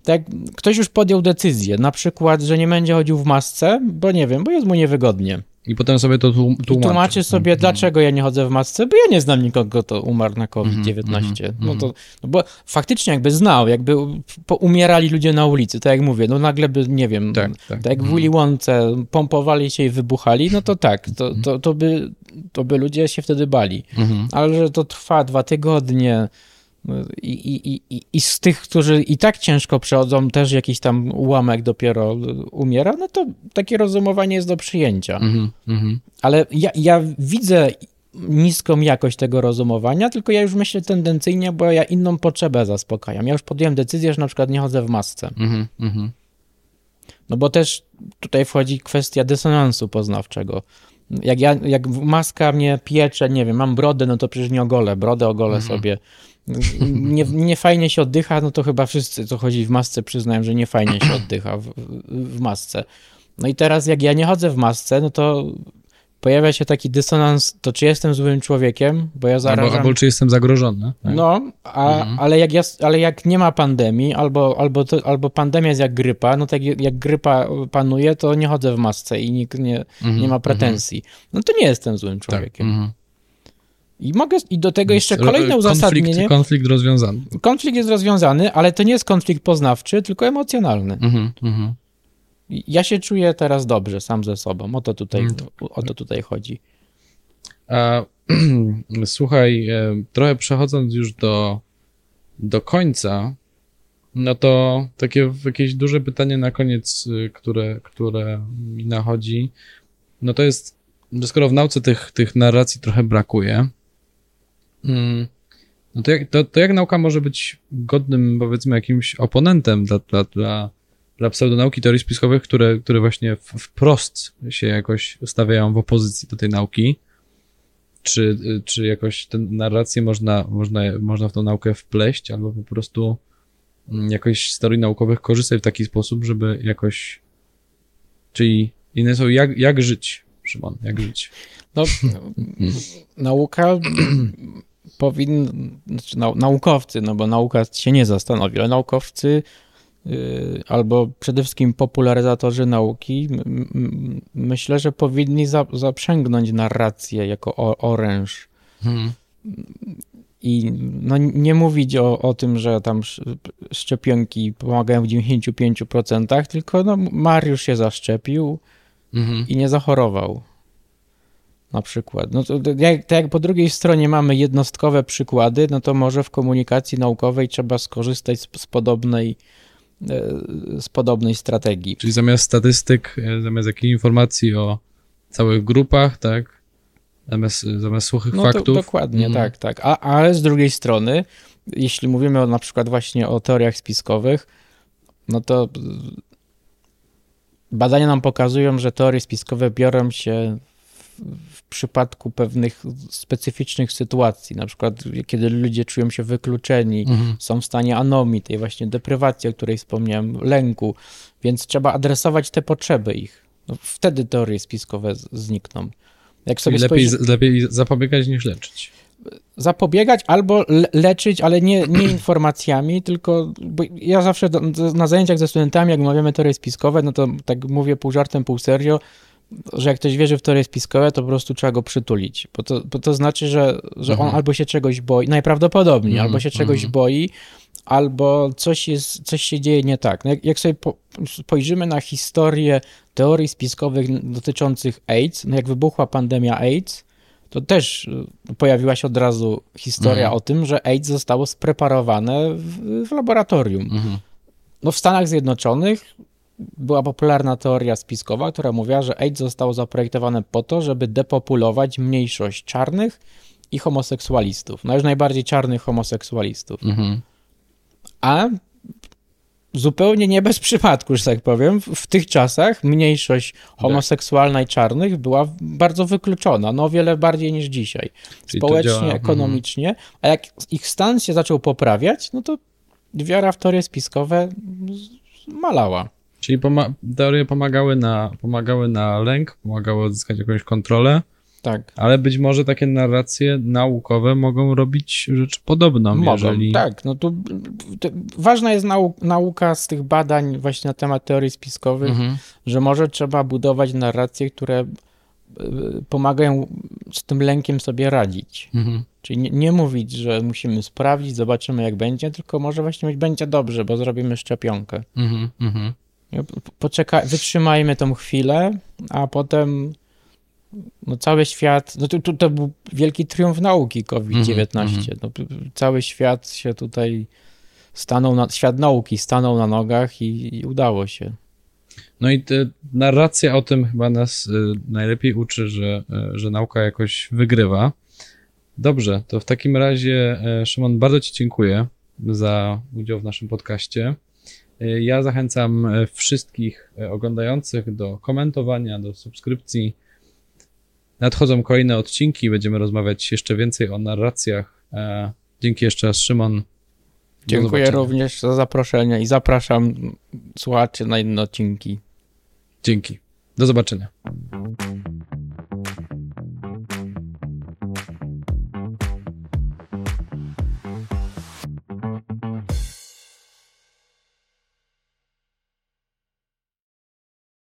tak ktoś już podjął decyzję, na przykład, że nie będzie chodził w masce, bo nie wiem, bo jest mu niewygodnie. I potem sobie to tłum- I tłumaczy. tłumaczy sobie, Mhm. dlaczego ja nie chodzę w masce, bo ja nie znam nikogo, kto umarł na COVID-19. Mhm, No mhm. to, no bo faktycznie jakby znał, jakby umierali ludzie na ulicy, tak jak mówię, no nagle by, nie wiem, Tak, tak, tak. jak w Willy Wonce pompowali się i wybuchali, no to tak, to, to, to, by, to by ludzie się wtedy bali. Mhm. Ale że to trwa dwa tygodnie i, i, i, i z tych, którzy i tak ciężko przechodzą, też jakiś tam ułamek dopiero umiera, no to takie rozumowanie jest do przyjęcia. Mhm. Mhm. Ale ja, ja widzę niską jakość tego rozumowania, tylko ja już myślę tendencyjnie, bo ja inną potrzebę zaspokajam. Ja już podjąłem decyzję, że na przykład nie chodzę w masce. Mhm. Mhm. No bo też tutaj wchodzi kwestia dysonansu poznawczego. Jak, ja, jak maska mnie piecze, nie wiem, mam brodę, no to przecież nie ogolę, brodę ogolę Mhm. sobie. Nie, nie fajnie się oddycha, no to chyba wszyscy, co chodzi w masce, przyznają, że nie fajnie się oddycha w, w masce. No i teraz jak ja nie chodzę w masce, no to pojawia się taki dysonans, to czy jestem złym człowiekiem, bo ja Albo, zarażam... albo czy jestem zagrożony. Tak? No, a, Mhm. ale, jak ja, ale jak nie ma pandemii, albo, albo, to, albo pandemia jest jak grypa, no tak jak, grypa panuje, to nie chodzę w masce i nikt nie, Mhm. nie ma pretensji. No to nie jestem złym Tak. człowiekiem. Mhm. I mogę, i do tego jeszcze Ro- kolejne uzasadnienie. Konflikt, konflikt rozwiązany. Konflikt jest rozwiązany, ale to nie jest konflikt poznawczy, tylko emocjonalny. Mhm. I Ja się czuję teraz dobrze sam ze sobą. O to tutaj, Mm, o to tutaj chodzi. A, słuchaj, e, trochę przechodząc już do, do końca, no to takie jakieś duże pytanie na koniec, y, które, które mi nachodzi, no to jest, że skoro w nauce tych, tych narracji trochę brakuje, mm, no to jak, to, to jak nauka może być godnym, powiedzmy, jakimś oponentem dla, dla, dla, dla pseudonauki teorii spiskowych, które, które właśnie w- wprost się jakoś stawiają w opozycji do tej nauki? czy, czy jakoś tę narrację można, można, można w tą naukę wpleść, albo po prostu mm, jakoś z teorii naukowych korzystać w taki sposób, żeby jakoś. Czyli inne są, jak, jak żyć, Szymon, jak żyć. No, nauka powinna, znaczy nau, naukowcy, no bo nauka się nie zastanowi, ale naukowcy yy, albo przede wszystkim popularyzatorzy nauki, myślę, że powinni za, zaprzęgnąć narrację jako o, oręż Hmm. i no, nie mówić o, o tym, że tam sz- szczepionki pomagają w 95%, tylko no, Mariusz się zaszczepił, Mhm. i nie zachorował. Na przykład. No to, jak, tak jak po drugiej stronie mamy jednostkowe przykłady, no to może w komunikacji naukowej trzeba skorzystać z, z podobnej e, z podobnej strategii. Czyli zamiast statystyk, e, zamiast jakichś informacji o całych grupach, tak? Zamiast, zamiast suchych No to, faktów. dokładnie, Mhm. tak, tak. A, ale z drugiej strony, jeśli mówimy o, na przykład właśnie o teoriach spiskowych, no to y, badania nam pokazują, że teorie spiskowe biorą się w, przypadku pewnych specyficznych sytuacji, na przykład kiedy ludzie czują się wykluczeni, Mhm. są w stanie anomii, tej właśnie deprywacji, o której wspomniałem, lęku, więc trzeba adresować te potrzeby ich. No, wtedy teorie spiskowe znikną. Jak sobie lepiej, spojrzy- lepiej zapobiegać niż leczyć. zapobiegać albo le- leczyć, ale nie, nie informacjami, tylko ja zawsze do, na zajęciach ze studentami, jak omawiamy teorie spiskowe, no to tak mówię pół żartem, pół serio, że jak ktoś wierzy w teorie spiskowe, to po prostu trzeba go przytulić, bo to, bo to znaczy, że, że on Mhm. albo się czegoś boi, najprawdopodobniej, Mhm, albo się czegoś mhm. boi, albo coś, jest, coś się dzieje nie tak. No jak, jak sobie po, spojrzymy na historię teorii spiskowych dotyczących AIDS, no jak wybuchła pandemia AIDS, to też y, pojawiła się od razu historia Mhm. o tym, że AIDS zostało spreparowane w, w laboratorium. Mhm. No w Stanach Zjednoczonych była popularna teoria spiskowa, która mówiła, że AIDS zostało zaprojektowane po to, żeby depopulować mniejszość czarnych i homoseksualistów. No już najbardziej czarnych homoseksualistów. Mhm. A zupełnie nie bez przypadku, że tak powiem, w, tych czasach mniejszość homoseksualna i czarnych była bardzo wykluczona, no o wiele bardziej niż dzisiaj. Czyli Społecznie, mhm. ekonomicznie, a jak ich stan się zaczął poprawiać, no to wiara w teorie spiskowe malała. Czyli poma- teorie pomagały na, pomagały na lęk, pomagały odzyskać jakąś kontrolę, Tak. ale być może takie narracje naukowe mogą robić rzecz podobną, Mogą, jeżeli... Tak, no tu to, ważna jest nau, nauka z tych badań właśnie na temat teorii spiskowych, Mhm. że może trzeba budować narracje, które y, pomagają z tym lękiem sobie radzić. Mhm. Czyli nie, nie mówić, że musimy sprawdzić, zobaczymy jak będzie, tylko może właśnie być będzie dobrze, bo zrobimy szczepionkę. Mhm. Mhm. Poczekaj, wytrzymajmy tą chwilę, a potem no cały świat, no to, to, to był wielki triumf nauki COVID-19. Mhm, No, p- p- cały świat się tutaj stanął, na, świat nauki stanął na nogach i, i udało się. No i narracja o tym chyba nas y, najlepiej uczy, że, y, że nauka jakoś wygrywa. Dobrze, to w takim razie, y, Szymon, bardzo Ci dziękuję za udział w naszym podcaście. Y, Ja zachęcam y, wszystkich y, oglądających do komentowania, do subskrypcji. Nadchodzą kolejne odcinki, będziemy rozmawiać jeszcze więcej o narracjach. E, Dzięki jeszcze raz, Szymon. Dziękuję również za zaproszenie i zapraszam słuchaczy na inne odcinki. Dzięki. Do zobaczenia.